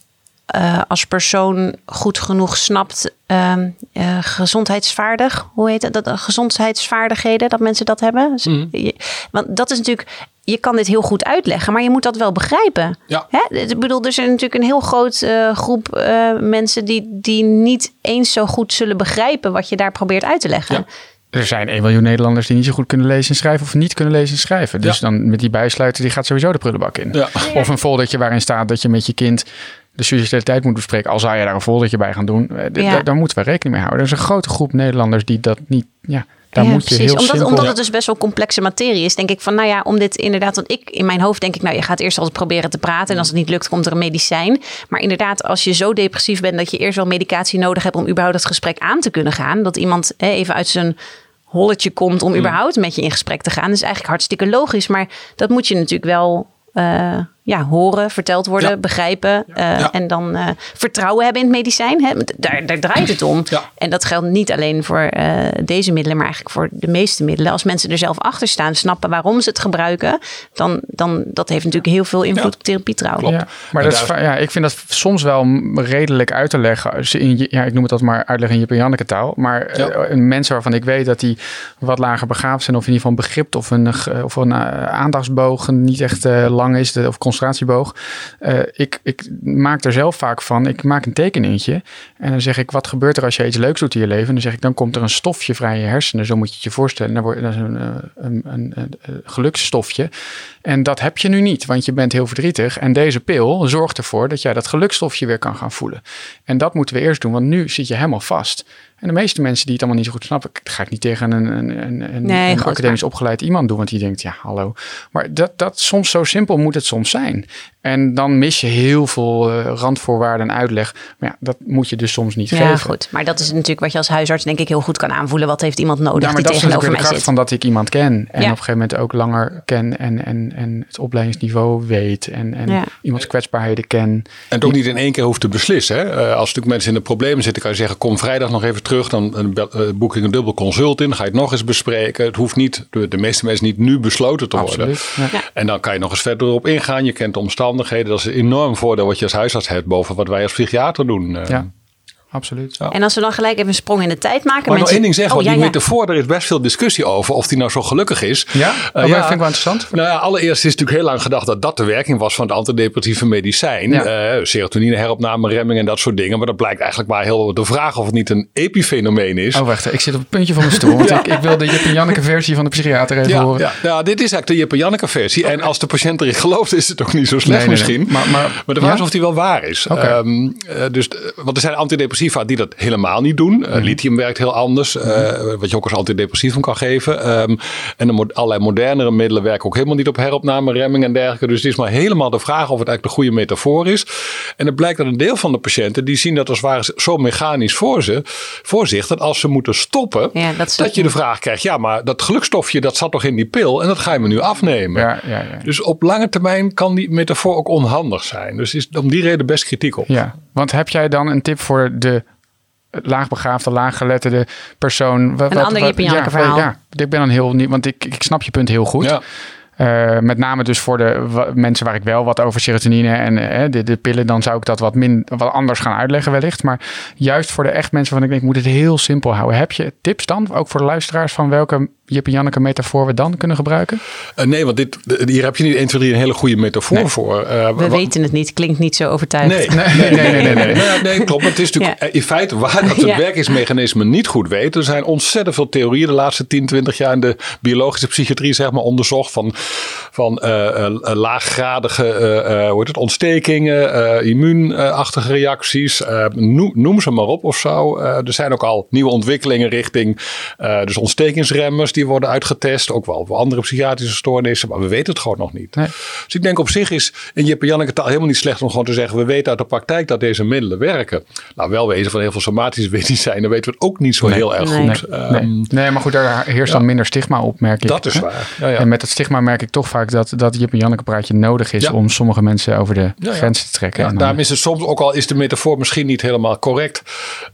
uh, als persoon goed genoeg snapt, um, uh, gezondheidsvaardig. Hoe heet dat? dat gezondheidsvaardigheden, dat mensen dat hebben. Mm. Want dat is natuurlijk je kan dit heel goed uitleggen, maar je moet dat wel begrijpen. Ja. Hè? Ik bedoel, er zijn natuurlijk een heel groot uh, groep uh, mensen die, die niet eens zo goed zullen begrijpen wat je daar probeert uit te leggen. Ja. Er zijn 1 miljoen Nederlanders die niet zo goed kunnen lezen en schrijven of niet kunnen lezen en schrijven. Dus ja. dan met die bijsluiter, die gaat sowieso de prullenbak in. Ja. Of een foldertje waarin staat dat je met je kind de suicidaliteit moet bespreken. Al zou je daar een foldertje bij gaan doen. Ja. Daar moeten we rekening mee houden. Er is een grote groep Nederlanders die dat niet... Ja, daar moet je heel omdat, omdat het dus best wel complexe materie is, denk ik van, nou ja, om dit inderdaad, want ik in mijn hoofd denk ik, nou, je gaat eerst altijd proberen te praten en als het niet lukt, komt er een medicijn. Maar inderdaad, als je zo depressief bent dat je eerst wel medicatie nodig hebt om überhaupt het gesprek aan te kunnen gaan, dat iemand hè, even uit zijn holletje komt om mm. überhaupt met je in gesprek te gaan, dat is eigenlijk hartstikke logisch, maar dat moet je natuurlijk wel uh, ja, horen, verteld worden, Ja. begrijpen. eh, Ja. En dan eh, vertrouwen hebben in het medicijn. Hè? Daar, daar draait het om. Ja. En dat geldt niet alleen voor eh, deze middelen, maar eigenlijk voor de meeste middelen. Als mensen er zelf achter staan, snappen waarom ze het gebruiken, dan, dan dat heeft natuurlijk heel veel invloed Ja. op therapietrouw. Klopt. Maar dat is, ja, ik vind dat soms wel redelijk uit te leggen. Je in, je- ja, ik noem het altijd maar uitleggen in Jip en Janneke taal. Maar eh, mensen waarvan ik weet dat die wat lager begaafd zijn... of in ieder geval een begrip of een, of een aandachtsboog niet echt eh, lang is... De, of concentratieboog. Eh, ik, ik maak er zelf vaak van, ik maak een tekeningetje... en dan zeg ik, wat gebeurt er als je iets leuks doet in je leven? En dan zeg ik, dan komt er een stofje vrij in je hersenen. Zo moet je het je voorstellen. Dan wordt, dat is een, eh, een, een, een geluksstofje. En dat heb je nu niet, want je bent heel verdrietig. En deze pil zorgt ervoor dat jij dat gelukstofje weer kan gaan voelen. En dat moeten we eerst doen, want nu zit je helemaal vast. En de meeste mensen die het allemaal niet zo goed snappen, ga ik niet tegen een, een, een, een, Nee, een goed, academisch opgeleid iemand doen, want die denkt, ja, hallo. Maar dat, dat soms zo simpel moet het soms zijn. En dan mis je heel veel eh, randvoorwaarden en uitleg. Maar ja, dat moet je dus soms niet Ja, geven. goed. Maar dat is natuurlijk wat je als huisarts denk ik heel goed kan aanvoelen. Wat heeft iemand nodig Ja, maar die dat is tegenover de mij kracht zit? van dat ik iemand ken. En Ja. op een gegeven moment ook langer ken en, en, en het opleidingsniveau weet. En, en Ja. iemands kwetsbaarheden ken. En het ook niet in één keer hoeft te beslissen. Hè? Eh, als natuurlijk mensen in de problemen zitten, kan je zeggen: kom vrijdag nog even terug. Dan eh, eh, boek ik een dubbel consult in. Dan ga je het nog eens bespreken. Het hoeft niet, door de meeste mensen niet nu besloten te worden. Absoluut. Ja. Ja. En dan kan je nog eens verder erop ingaan. Je kent de omstandigheden. Dat is een enorm voordeel wat je als huisarts hebt boven wat wij als psychiater doen. Ja, absoluut. Ja. En als we dan gelijk even een sprong in de tijd maken. Maar nog mensen... één ding zeggen, Oh, want ja, die ja. metafoor, daar is best veel discussie over of die nou zo gelukkig is. Ja? Eh, Oh, maar dat vind ik wel interessant. Nou ja, allereerst is natuurlijk heel lang gedacht dat dat de werking was van het antidepressieve medicijn. Ja. Eh, serotonine heropname, remming en dat soort dingen. Maar dat blijkt eigenlijk maar heel de vraag of het niet een epifenomeen is. Oh, wacht. Ik zit op het puntje van mijn stoel. Want ik, ik wil de Jip en Janneke versie van de psychiater even Ja, horen. ja, ja, dit is eigenlijk de Jip en Janneke versie. En als de patiënt erin gelooft, is het ook niet zo slecht Nee, nee, nee. misschien. Maar- maar- de vraag is ja? of die wel waar is. Oké. Ehm, eh, dus, eh, want er zijn antidepressiva die dat helemaal niet doen. Mhm. Eh, lithium werkt heel anders. eh, wat je ook als antidepressivum kan geven. Ehm, en de mo- allerlei modernere middelen werken ook helemaal niet op heropname, remming en dergelijke. Dus het is maar helemaal de vraag of het eigenlijk de goede metafoor is. En het blijkt dat een deel van de patiënten, die zien dat als het ware zo mechanisch voor, ze, voor zich. Dat als ze moeten stoppen, Ja, dat je de vraag krijgt. Ja, maar dat gelukstofje, dat zat toch in die pil? En dat ga je me nu afnemen. Ja, ja, ja. Dus op lange termijn kan die metafoor ook onhandig zijn. Dus is om die reden best kritiek op. Ja, want heb jij dan een tip voor de laagbegaafde, laaggeletterde persoon? Wat, Een ander wat- Jip en Janneke ja, verhaal. Ja, ik ben dan heel nieuw, want ik, ik snap je punt heel goed. Ja. Eh, met name dus voor de mensen waar ik wel wat over serotonine en eh, de, de pillen, dan zou ik dat wat, min, wat anders gaan uitleggen wellicht. Maar juist voor de echt mensen waarvan ik denk, ik moet het heel simpel houden. Heb je tips dan, ook voor de luisteraars, van welke Jip en Janneke metafoor we dan kunnen gebruiken? Eh, nee, want dit, hier heb je niet 1, 2, 3 een hele goede metafoor Nee. voor. Eh, We weten het niet. Klinkt niet zo overtuigend. Nee, nee, nee, nee, nee, nee, nee, nee, klopt. Het is natuurlijk Ja. in feite waar dat het Ja. werkingsmechanisme niet goed weet. Er zijn ontzettend veel theorieën de laatste 10, 20 jaar in de biologische psychiatrie zeg maar onderzocht van, van eh, eh, laaggradige eh, eh, hoe heet het, ontstekingen, eh, immuunachtige reacties. eh, noem, noem ze maar op of zo. Eh, er zijn ook al nieuwe ontwikkelingen richting eh, dus ontstekingsremmers die worden uitgetest. Ook wel voor andere psychiatrische stoornissen, maar we weten het gewoon nog niet. Nee. Dus ik denk op zich is in Jip en Janneke taal helemaal niet slecht om gewoon te zeggen: we weten uit de praktijk dat deze middelen werken. Nou, wel wezen van heel veel somatische medicijnen weten we het ook niet zo heel erg Nee. goed. Nee, Ehm, nee, maar goed, daar heerst dan minder stigma op, merk ik. Dat is hè? waar. Ja, ja. En met het stigma merk ik toch vaak dat, dat Jip en Janneke praatje nodig is Ja. om sommige mensen over de Ja, grens te trekken. Ja, En dan- daarom is het soms, ook al is de metafoor misschien niet helemaal correct,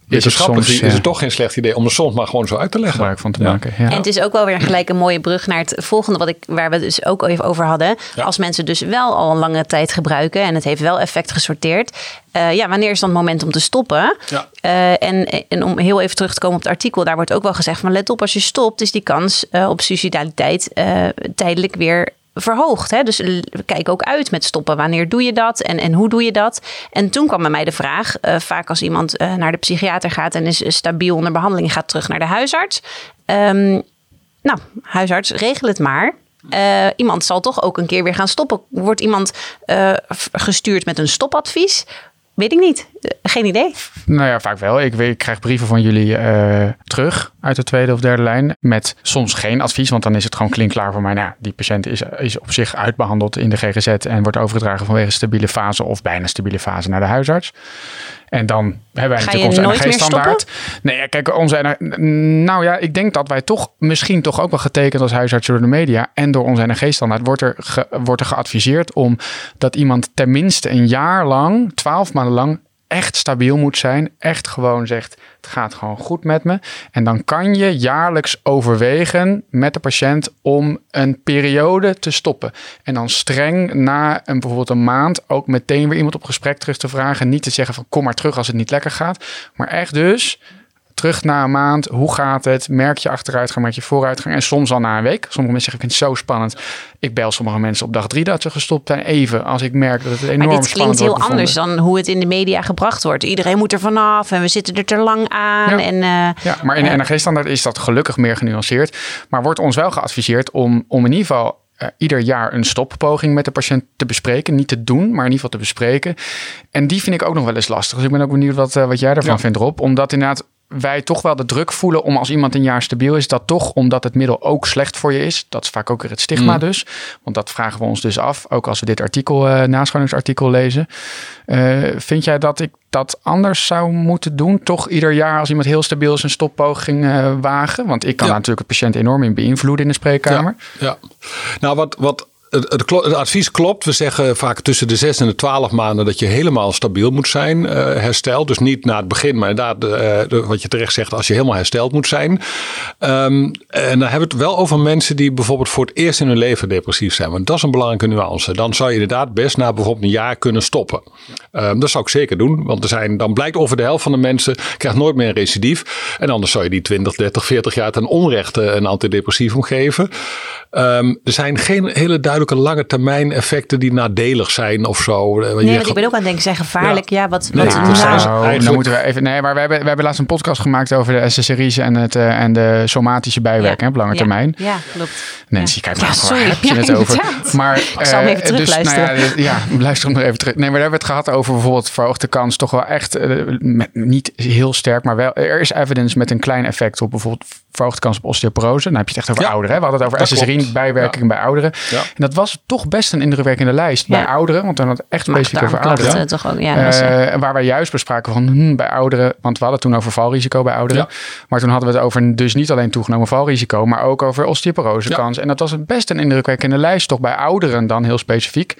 wetenschappelijk is ja. het toch geen slecht idee om er soms maar gewoon zo uit te leggen. gebruik van te Ja. maken. Ja. En het is ook wel weer gelijk een mooie brug naar het volgende, wat ik, waar we het dus ook even over hadden. Ja. Als mensen dus wel al een lange tijd gebruiken en het heeft wel effect gesorteerd. Eh, ja, wanneer is dan het moment om te stoppen? Ja. Eh, en, en om heel even terug te komen op het artikel, daar wordt ook wel gezegd van let op, als je stopt, is die kans eh, op suicidaliteit tijdelijk weer verhoogd. Hè? Dus kijk ook uit met stoppen. Wanneer doe je dat en, en hoe doe je dat? En toen kwam bij mij de vraag, vaak als iemand naar de psychiater gaat en is stabiel onder behandeling, gaat terug naar de huisarts. Ehm, nou, huisarts, regel het maar. Iemand zal toch ook een keer weer gaan stoppen. Wordt iemand gestuurd met een stopadvies? Weet ik niet. Geen idee. Nou ja, vaak wel. Ik, ik krijg brieven van jullie uh, terug uit de tweede of derde lijn. Met soms geen advies, want dan is het gewoon klinkklaar voor mij. Nou, die patiënt is, is op zich uitbehandeld in de GGZ en wordt overgedragen vanwege stabiele fase of bijna stabiele fase naar de huisarts. En dan hebben wij Ga natuurlijk onze NRG-standaard. Nee, kijk, onze Nou ja, ik denk dat wij toch misschien toch ook wel getekend als huisarts door de media en door onze NRG-standaard wordt er, wordt er geadviseerd om dat iemand tenminste een jaar lang, twaalf maanden lang, echt stabiel moet zijn. Echt gewoon zegt, het gaat gewoon goed met me. En dan kan je jaarlijks overwegen met de patiënt om een periode te stoppen. En dan streng na een, bijvoorbeeld een maand ook meteen weer iemand op gesprek terug te vragen. Niet te zeggen van kom maar terug als het niet lekker gaat. Maar echt dus terug na een maand. Hoe gaat het? Merk je achteruitgang, merk je vooruitgang? En soms al na een week. Sommige mensen zeggen, ik vind het zo spannend. Ik bel sommige mensen op dag drie dat ze gestopt zijn. Even, als ik merk dat het enorm spannend is. dit klinkt heel anders dan hoe het in de media gebracht wordt. Iedereen moet er vanaf en we zitten er te lang aan. Ja, en, uh, ja maar in de NRG-standaard is dat gelukkig meer genuanceerd. Maar wordt ons wel geadviseerd om, om in ieder geval uh, ieder jaar een stoppoging met de patiënt te bespreken. Niet te doen, maar in ieder geval te bespreken. En die vind ik ook nog wel eens lastig. Dus ik ben ook benieuwd wat, uh, wat jij daarvan ja. vindt, Rob. Omdat inderdaad wij toch wel de druk voelen om als iemand een jaar stabiel is, dat toch omdat het middel ook slecht voor je is. Dat is vaak ook weer het stigma mm. dus. Want dat vragen we ons dus af, ook als we dit artikel, uh, nascholingsartikel lezen. Uh, vind jij dat ik dat anders zou moeten doen? Toch ieder jaar als iemand heel stabiel is een stoppoging uh, wagen? Want ik kan ja. natuurlijk de patiënt enorm in beïnvloeden in de spreekkamer. Ja, ja. nou wat, wat het, advies klopt. We zeggen vaak tussen de 6 en de 12 maanden dat je helemaal stabiel moet zijn, uh, hersteld. Dus niet na het begin, maar inderdaad, de, wat je terecht zegt, als je helemaal hersteld moet zijn. Um, en dan hebben we het wel over mensen die bijvoorbeeld voor het eerst in hun leven depressief zijn. Want dat is een belangrijke nuance. Dan zou je inderdaad best na bijvoorbeeld een jaar kunnen stoppen. Um, dat zou ik zeker doen, want er zijn, dan blijkt over de helft van de mensen krijgt nooit meer een recidief. En anders zou je die 20, 30, 40 jaar ten onrechte een antidepressivum geven. Um, er zijn geen hele duidelijke lange termijn effecten die nadelig zijn of zo. Nee, want ik ben ook aan het denken, zijn gevaarlijk. Ja, ja wat, nee, wat nou, nou, eigenlijk... dan moeten we even. Nee, maar we hebben, we hebben laatst een podcast gemaakt over de SSRI's en, het, uh, en de somatische bijwerking ja. op lange ja. termijn. Ja, klopt. Nancy, kijk maar, waar heb je het over? Maar, ik zal hem even terug dus, luisteren. Nou ja, ja, luister hem nog even terug. Nee, maar daar hebben we het gehad over bijvoorbeeld verhoogde kans. Toch wel echt, uh, met, niet heel sterk, maar wel. Er is evidence met een klein effect op bijvoorbeeld verhoogde kans op osteoporose. Dan heb je het echt over Ja, ouderen. Hè? We hadden het over SSRI, bijwerking bij ouderen. Ja. En dat was toch best een indrukwekkende lijst bij ouderen. Want dan had het echt specifiek over ouderen. toch ook. Ja, eh, Eh, waar wij juist bespraken van hm, bij ouderen, want we hadden toen over valrisico bij ouderen. Ja. Maar toen hadden we het over dus niet alleen toegenomen valrisico, maar ook over osteoporose-kans. En dat was een best een indrukwekkende lijst, toch bij ouderen dan heel specifiek.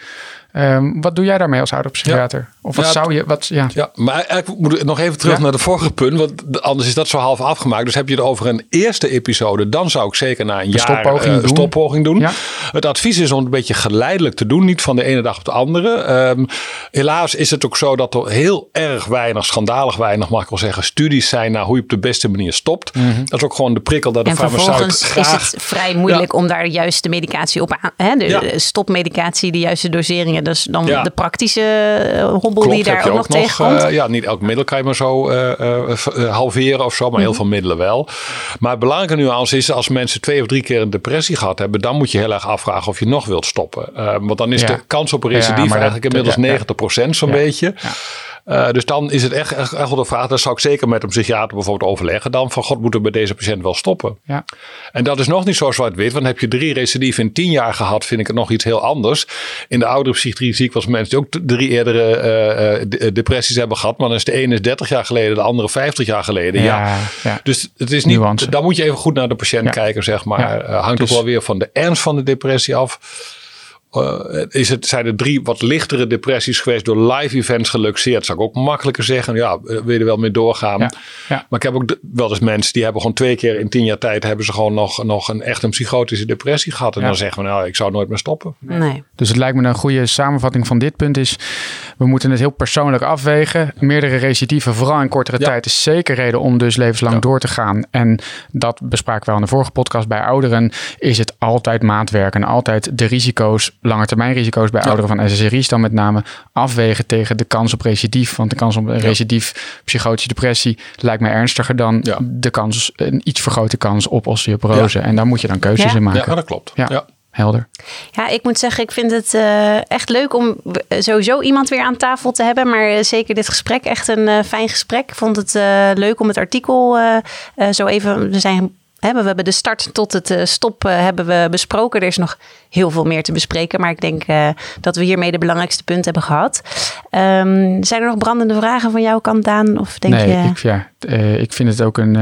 Ehm, wat doe jij daarmee als ouderpsychiater? Of wat Ja, zou je, wat, ja. Ja, maar eigenlijk moet ik nog even terug Ja. naar de vorige punt. Want anders is dat zo half afgemaakt. Dus heb je het over een eerste episode. Dan zou ik zeker na een jaar stoppoging eh, doen. stoppoging doen. Ja. Het advies is om het een beetje geleidelijk te doen. Niet van de ene dag op de andere. Ehm, helaas is het ook zo dat er heel erg weinig, schandalig weinig mag ik wel zeggen, studies zijn naar hoe je op de beste manier stopt. Mhm. Dat is ook gewoon de prikkel dat de en farmaceut vervolgens graag... is het vrij moeilijk om daar de juiste medicatie op aan. Hè, de Ja. de stopmedicatie, de juiste doseringen. Dus dan Ja. de praktische eh, hobbel Klopt, die daar ook nog tegenkomt. eh, ja, niet elk middel kan je maar zo eh, halveren of zo, maar heel veel middelen wel. Maar het belangrijke nuance is als mensen twee of drie keer een depressie gehad hebben, dan moet je heel erg afvragen of je nog wilt stoppen. Eh, want dan is Ja. de kans op een eigenlijk inmiddels ja, ja. 90% zo'n Ja. beetje. Eh, dus dan is het echt, echt, echt wel de vraag. Dat zou ik zeker met een psychiater bijvoorbeeld overleggen. Dan van god moeten we bij deze patiënt wel stoppen. Ja. En dat is nog niet zo zwart-wit. Want heb je drie recidieven in tien jaar gehad, vind ik het nog iets heel anders. In de oudere psychiatrie zie ik wel mensen die ook drie eerdere eh, eh, de- depressies hebben gehad. Maar dan is de ene is 30 jaar geleden, de andere 50 jaar geleden. Ja. Ja, ja. Dus het is niet, Nuance. dan moet je even goed naar de patiënt kijken, zeg maar. Hangt Dus- ook wel weer van de ernst van de depressie af. Eh, is het, zijn er drie wat lichtere depressies geweest door live events geluxeerd? Zou ik ook makkelijker zeggen. Ja, eh, wil je er wel mee doorgaan? Ja, ja. Maar ik heb ook de- wel eens mensen die hebben gewoon twee keer in tien jaar tijd hebben ze gewoon nog, nog een echt een psychotische depressie gehad. En Ja. dan zeggen we nou, ik zou nooit meer stoppen. Nee. Dus het lijkt me een goede samenvatting van dit punt is... we moeten het heel persoonlijk afwegen. Meerdere recidieven, vooral in kortere Ja. tijd... is zeker reden om dus levenslang Ja. door te gaan. En dat bespraken we al in de vorige podcast. Bij ouderen is het altijd maatwerk... en altijd de risico's, langetermijnrisico's... bij Ja. ouderen van SSRI's dan met name... afwegen tegen de kans op recidief. Want de kans op een recidief psychotische depressie... lijkt mij ernstiger dan Ja. de kans... een iets vergrote kans op osteoporose. En daar moet je dan keuzes Ja. in maken. Ja, dat klopt. Ja. Ja. helder. Ja, ik moet zeggen, ik vind het uh, echt leuk om sowieso iemand weer aan tafel te hebben. Maar zeker dit gesprek, echt een uh, fijn gesprek. Ik vond het uh, leuk om het artikel zo even. We zijn hebben we hebben de start tot het uh, stop uh, hebben we besproken. Er is nog heel veel meer te bespreken, maar ik denk uh, dat we hiermee de belangrijkste punten hebben gehad. Um, zijn er nog brandende vragen van jouw kant, Daan? Of denk nee, je... ik, ja, ik vind het ook een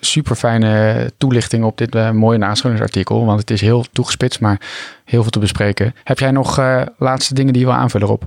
super fijne toelichting op dit mooie nascholingsartikel, want het is heel toegespitst, maar heel veel te bespreken. Heb jij nog laatste dingen die je wil aanvullen op?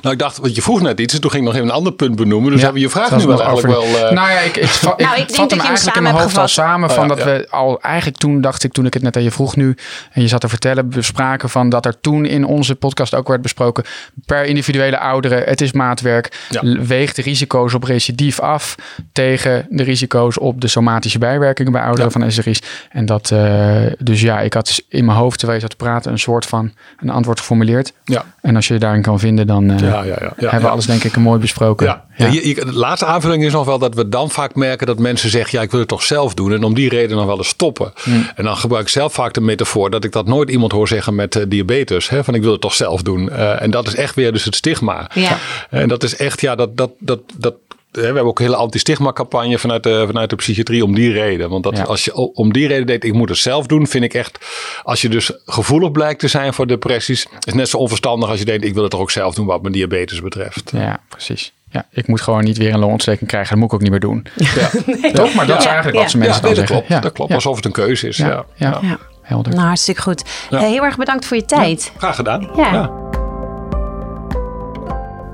Nou, ik dacht, want je vroeg net iets en toen ging ik nog even een ander punt benoemen. Dus ja, hebben we je vraag nu wel eigenlijk wel... Uh... Nou ja, ik, ik, ik, nou, ik vat hem eigenlijk in mijn hoofd al samen. Oh, van ja, dat ja. we al eigenlijk toen dacht ik, toen ik het net aan je vroeg nu en je zat te vertellen, bespraken van dat er toen in onze podcast ook werd besproken per individuele ouderen, het is maatwerk, weegt de risico's op recidief af tegen de risico's op de somatische bijwerkingen bij ouderen van SRI's. En dat, uh, dus ja, ik had in mijn hoofd terwijl je zat te praten een soort van een antwoord geformuleerd. Ja. En als je je daarin kan vinden, dan uh, ja, ja, ja, hebben we alles denk ik mooi besproken. Ja. Ja. Je, de laatste aanvulling is nog wel dat we dan vaak merken dat mensen zeggen: ja, ik wil het toch zelf doen. En om die reden nog wel eens stoppen. Hmm. En dan gebruik ik zelf vaak de metafoor dat ik dat nooit iemand hoor zeggen met uh, diabetes. Hè, van ik wil het toch zelf doen. Uh, en dat is echt weer dus het stigma. Ja. En dat is echt, ja, dat, dat, dat, dat we hebben ook een hele anti-stigma campagne vanuit de, vanuit de psychiatrie om die reden. Want dat, als je om die reden denkt, ik moet het zelf doen, vind ik echt, als je dus gevoelig blijkt te zijn voor depressies, is net zo onverstandig als je denkt, ik wil het toch ook zelf doen wat mijn diabetes betreft. Ja, precies. Ja, ik moet gewoon niet weer een longontsteking krijgen. Dat moet ik ook niet meer doen. Ja. nee. Toch? Maar dat is eigenlijk wat ze mensen dan dat zeggen. Klopt, Dat klopt, alsof het een keuze is. Ja, ja. helder. Nou, hartstikke goed. heel erg bedankt voor je tijd. graag gedaan. ja.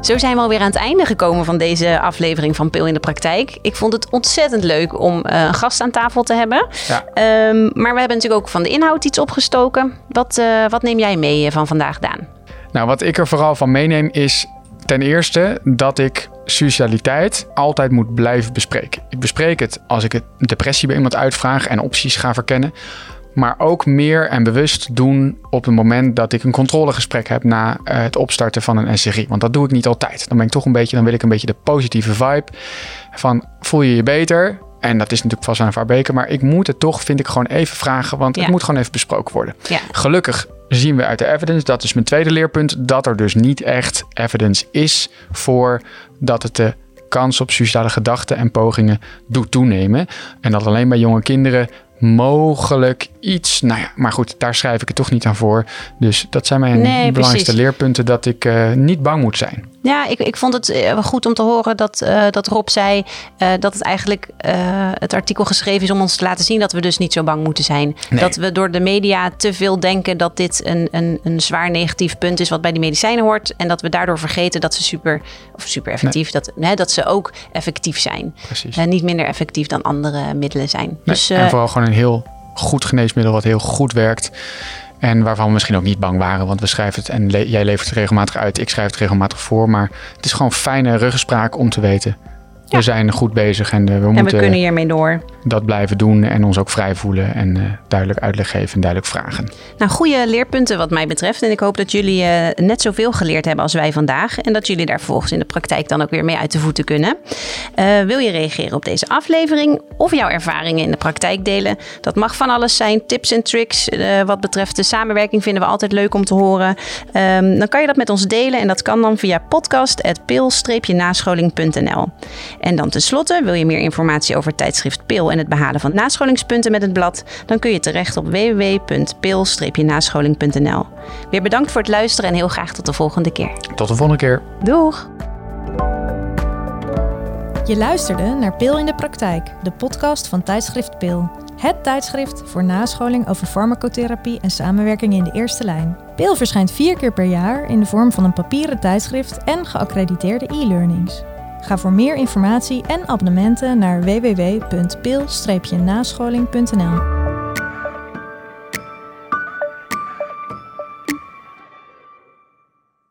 Zo zijn we alweer aan het einde gekomen van deze aflevering van Pil in de Praktijk. Ik vond het ontzettend leuk om uh, een gast aan tafel te hebben. Ja. Um, maar we hebben natuurlijk ook van de inhoud iets opgestoken. Wat, uh, wat neem jij mee van vandaag, Daan? Nou, wat ik er vooral van meeneem is ten eerste dat ik socialiteit altijd moet blijven bespreken. Ik bespreek het als ik een depressie bij iemand uitvraag en opties ga verkennen maar ook meer en bewust doen op het moment dat ik een controlegesprek heb na uh, het opstarten van een SRI. Want dat doe ik niet altijd. Dan ben ik toch een beetje, dan wil ik een beetje de positieve vibe van voel je je beter? En dat is natuurlijk vast aan een beker, maar ik moet het toch, vind ik, gewoon even vragen, want ja. het moet gewoon even besproken worden. Ja. Gelukkig zien we uit de evidence, dat is mijn tweede leerpunt, dat er dus niet echt evidence is voor dat het de kans op suicidale gedachten en pogingen doet toenemen. En dat alleen bij jonge kinderen mogelijk iets. Nou ja, maar goed, daar schrijf ik het toch niet aan voor. Dus dat zijn mijn belangrijkste leerpunten: dat ik uh, niet bang moet zijn. Ja, ik, ik vond het eh, goed om te horen dat, uh, dat Rob zei uh, dat het eigenlijk het artikel geschreven is om ons te laten zien dat we dus niet zo bang moeten zijn. Nee. Dat we door de media te veel denken dat dit een, een, een zwaar negatief punt is wat bij die medicijnen hoort. En dat we daardoor vergeten dat ze super, of super effectief, nee. dat, hè, dat ze ook effectief zijn. Precies. niet minder effectief dan andere middelen zijn. Nee. Dus, en vooral gewoon een heel goed geneesmiddel wat heel goed werkt. En waarvan we misschien ook niet bang waren, want we schrijven het en jij levert het regelmatig uit, ik schrijf het regelmatig voor. Maar het is gewoon fijne ruggenspraak om te weten we zijn goed bezig en uh, we en moeten we kunnen hiermee door. dat blijven doen en ons ook vrij voelen en uh, duidelijk uitleg geven en duidelijk vragen. Nou, goede leerpunten wat mij betreft. En ik hoop dat jullie uh, net zoveel geleerd hebben als wij vandaag. En dat jullie daar vervolgens in de praktijk dan ook weer mee uit de voeten kunnen. wil je reageren op deze aflevering of jouw ervaringen in de praktijk delen? Dat mag van alles zijn. Tips en tricks wat betreft de samenwerking vinden we altijd leuk om te horen. Um, dan kan je dat met ons delen en dat kan dan via podcast.pil-nascholing.nl. En dan tenslotte, wil je meer informatie over tijdschrift Pil en het behalen van nascholingspunten met het blad, dan kun je terecht op www.pil-nascholing.nl. Weer bedankt voor het luisteren en heel graag tot de volgende keer. Tot de volgende keer. Doeg! Je luisterde naar Pil in de Praktijk, de podcast van tijdschrift Pil. Het tijdschrift voor nascholing over farmacotherapie en samenwerking in de eerste lijn. Pil verschijnt vier keer per jaar in de vorm van een papieren tijdschrift en geaccrediteerde e-learnings. Ga voor meer informatie en abonnementen naar www.pil-nascholing.nl.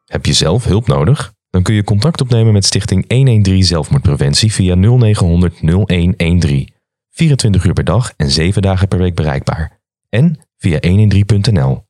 Heb je zelf hulp nodig? Dan kun je contact opnemen met Stichting 113 Zelfmoordpreventie via 0900 0113. 24 uur per dag en 7 dagen per week bereikbaar. En via 113.nl.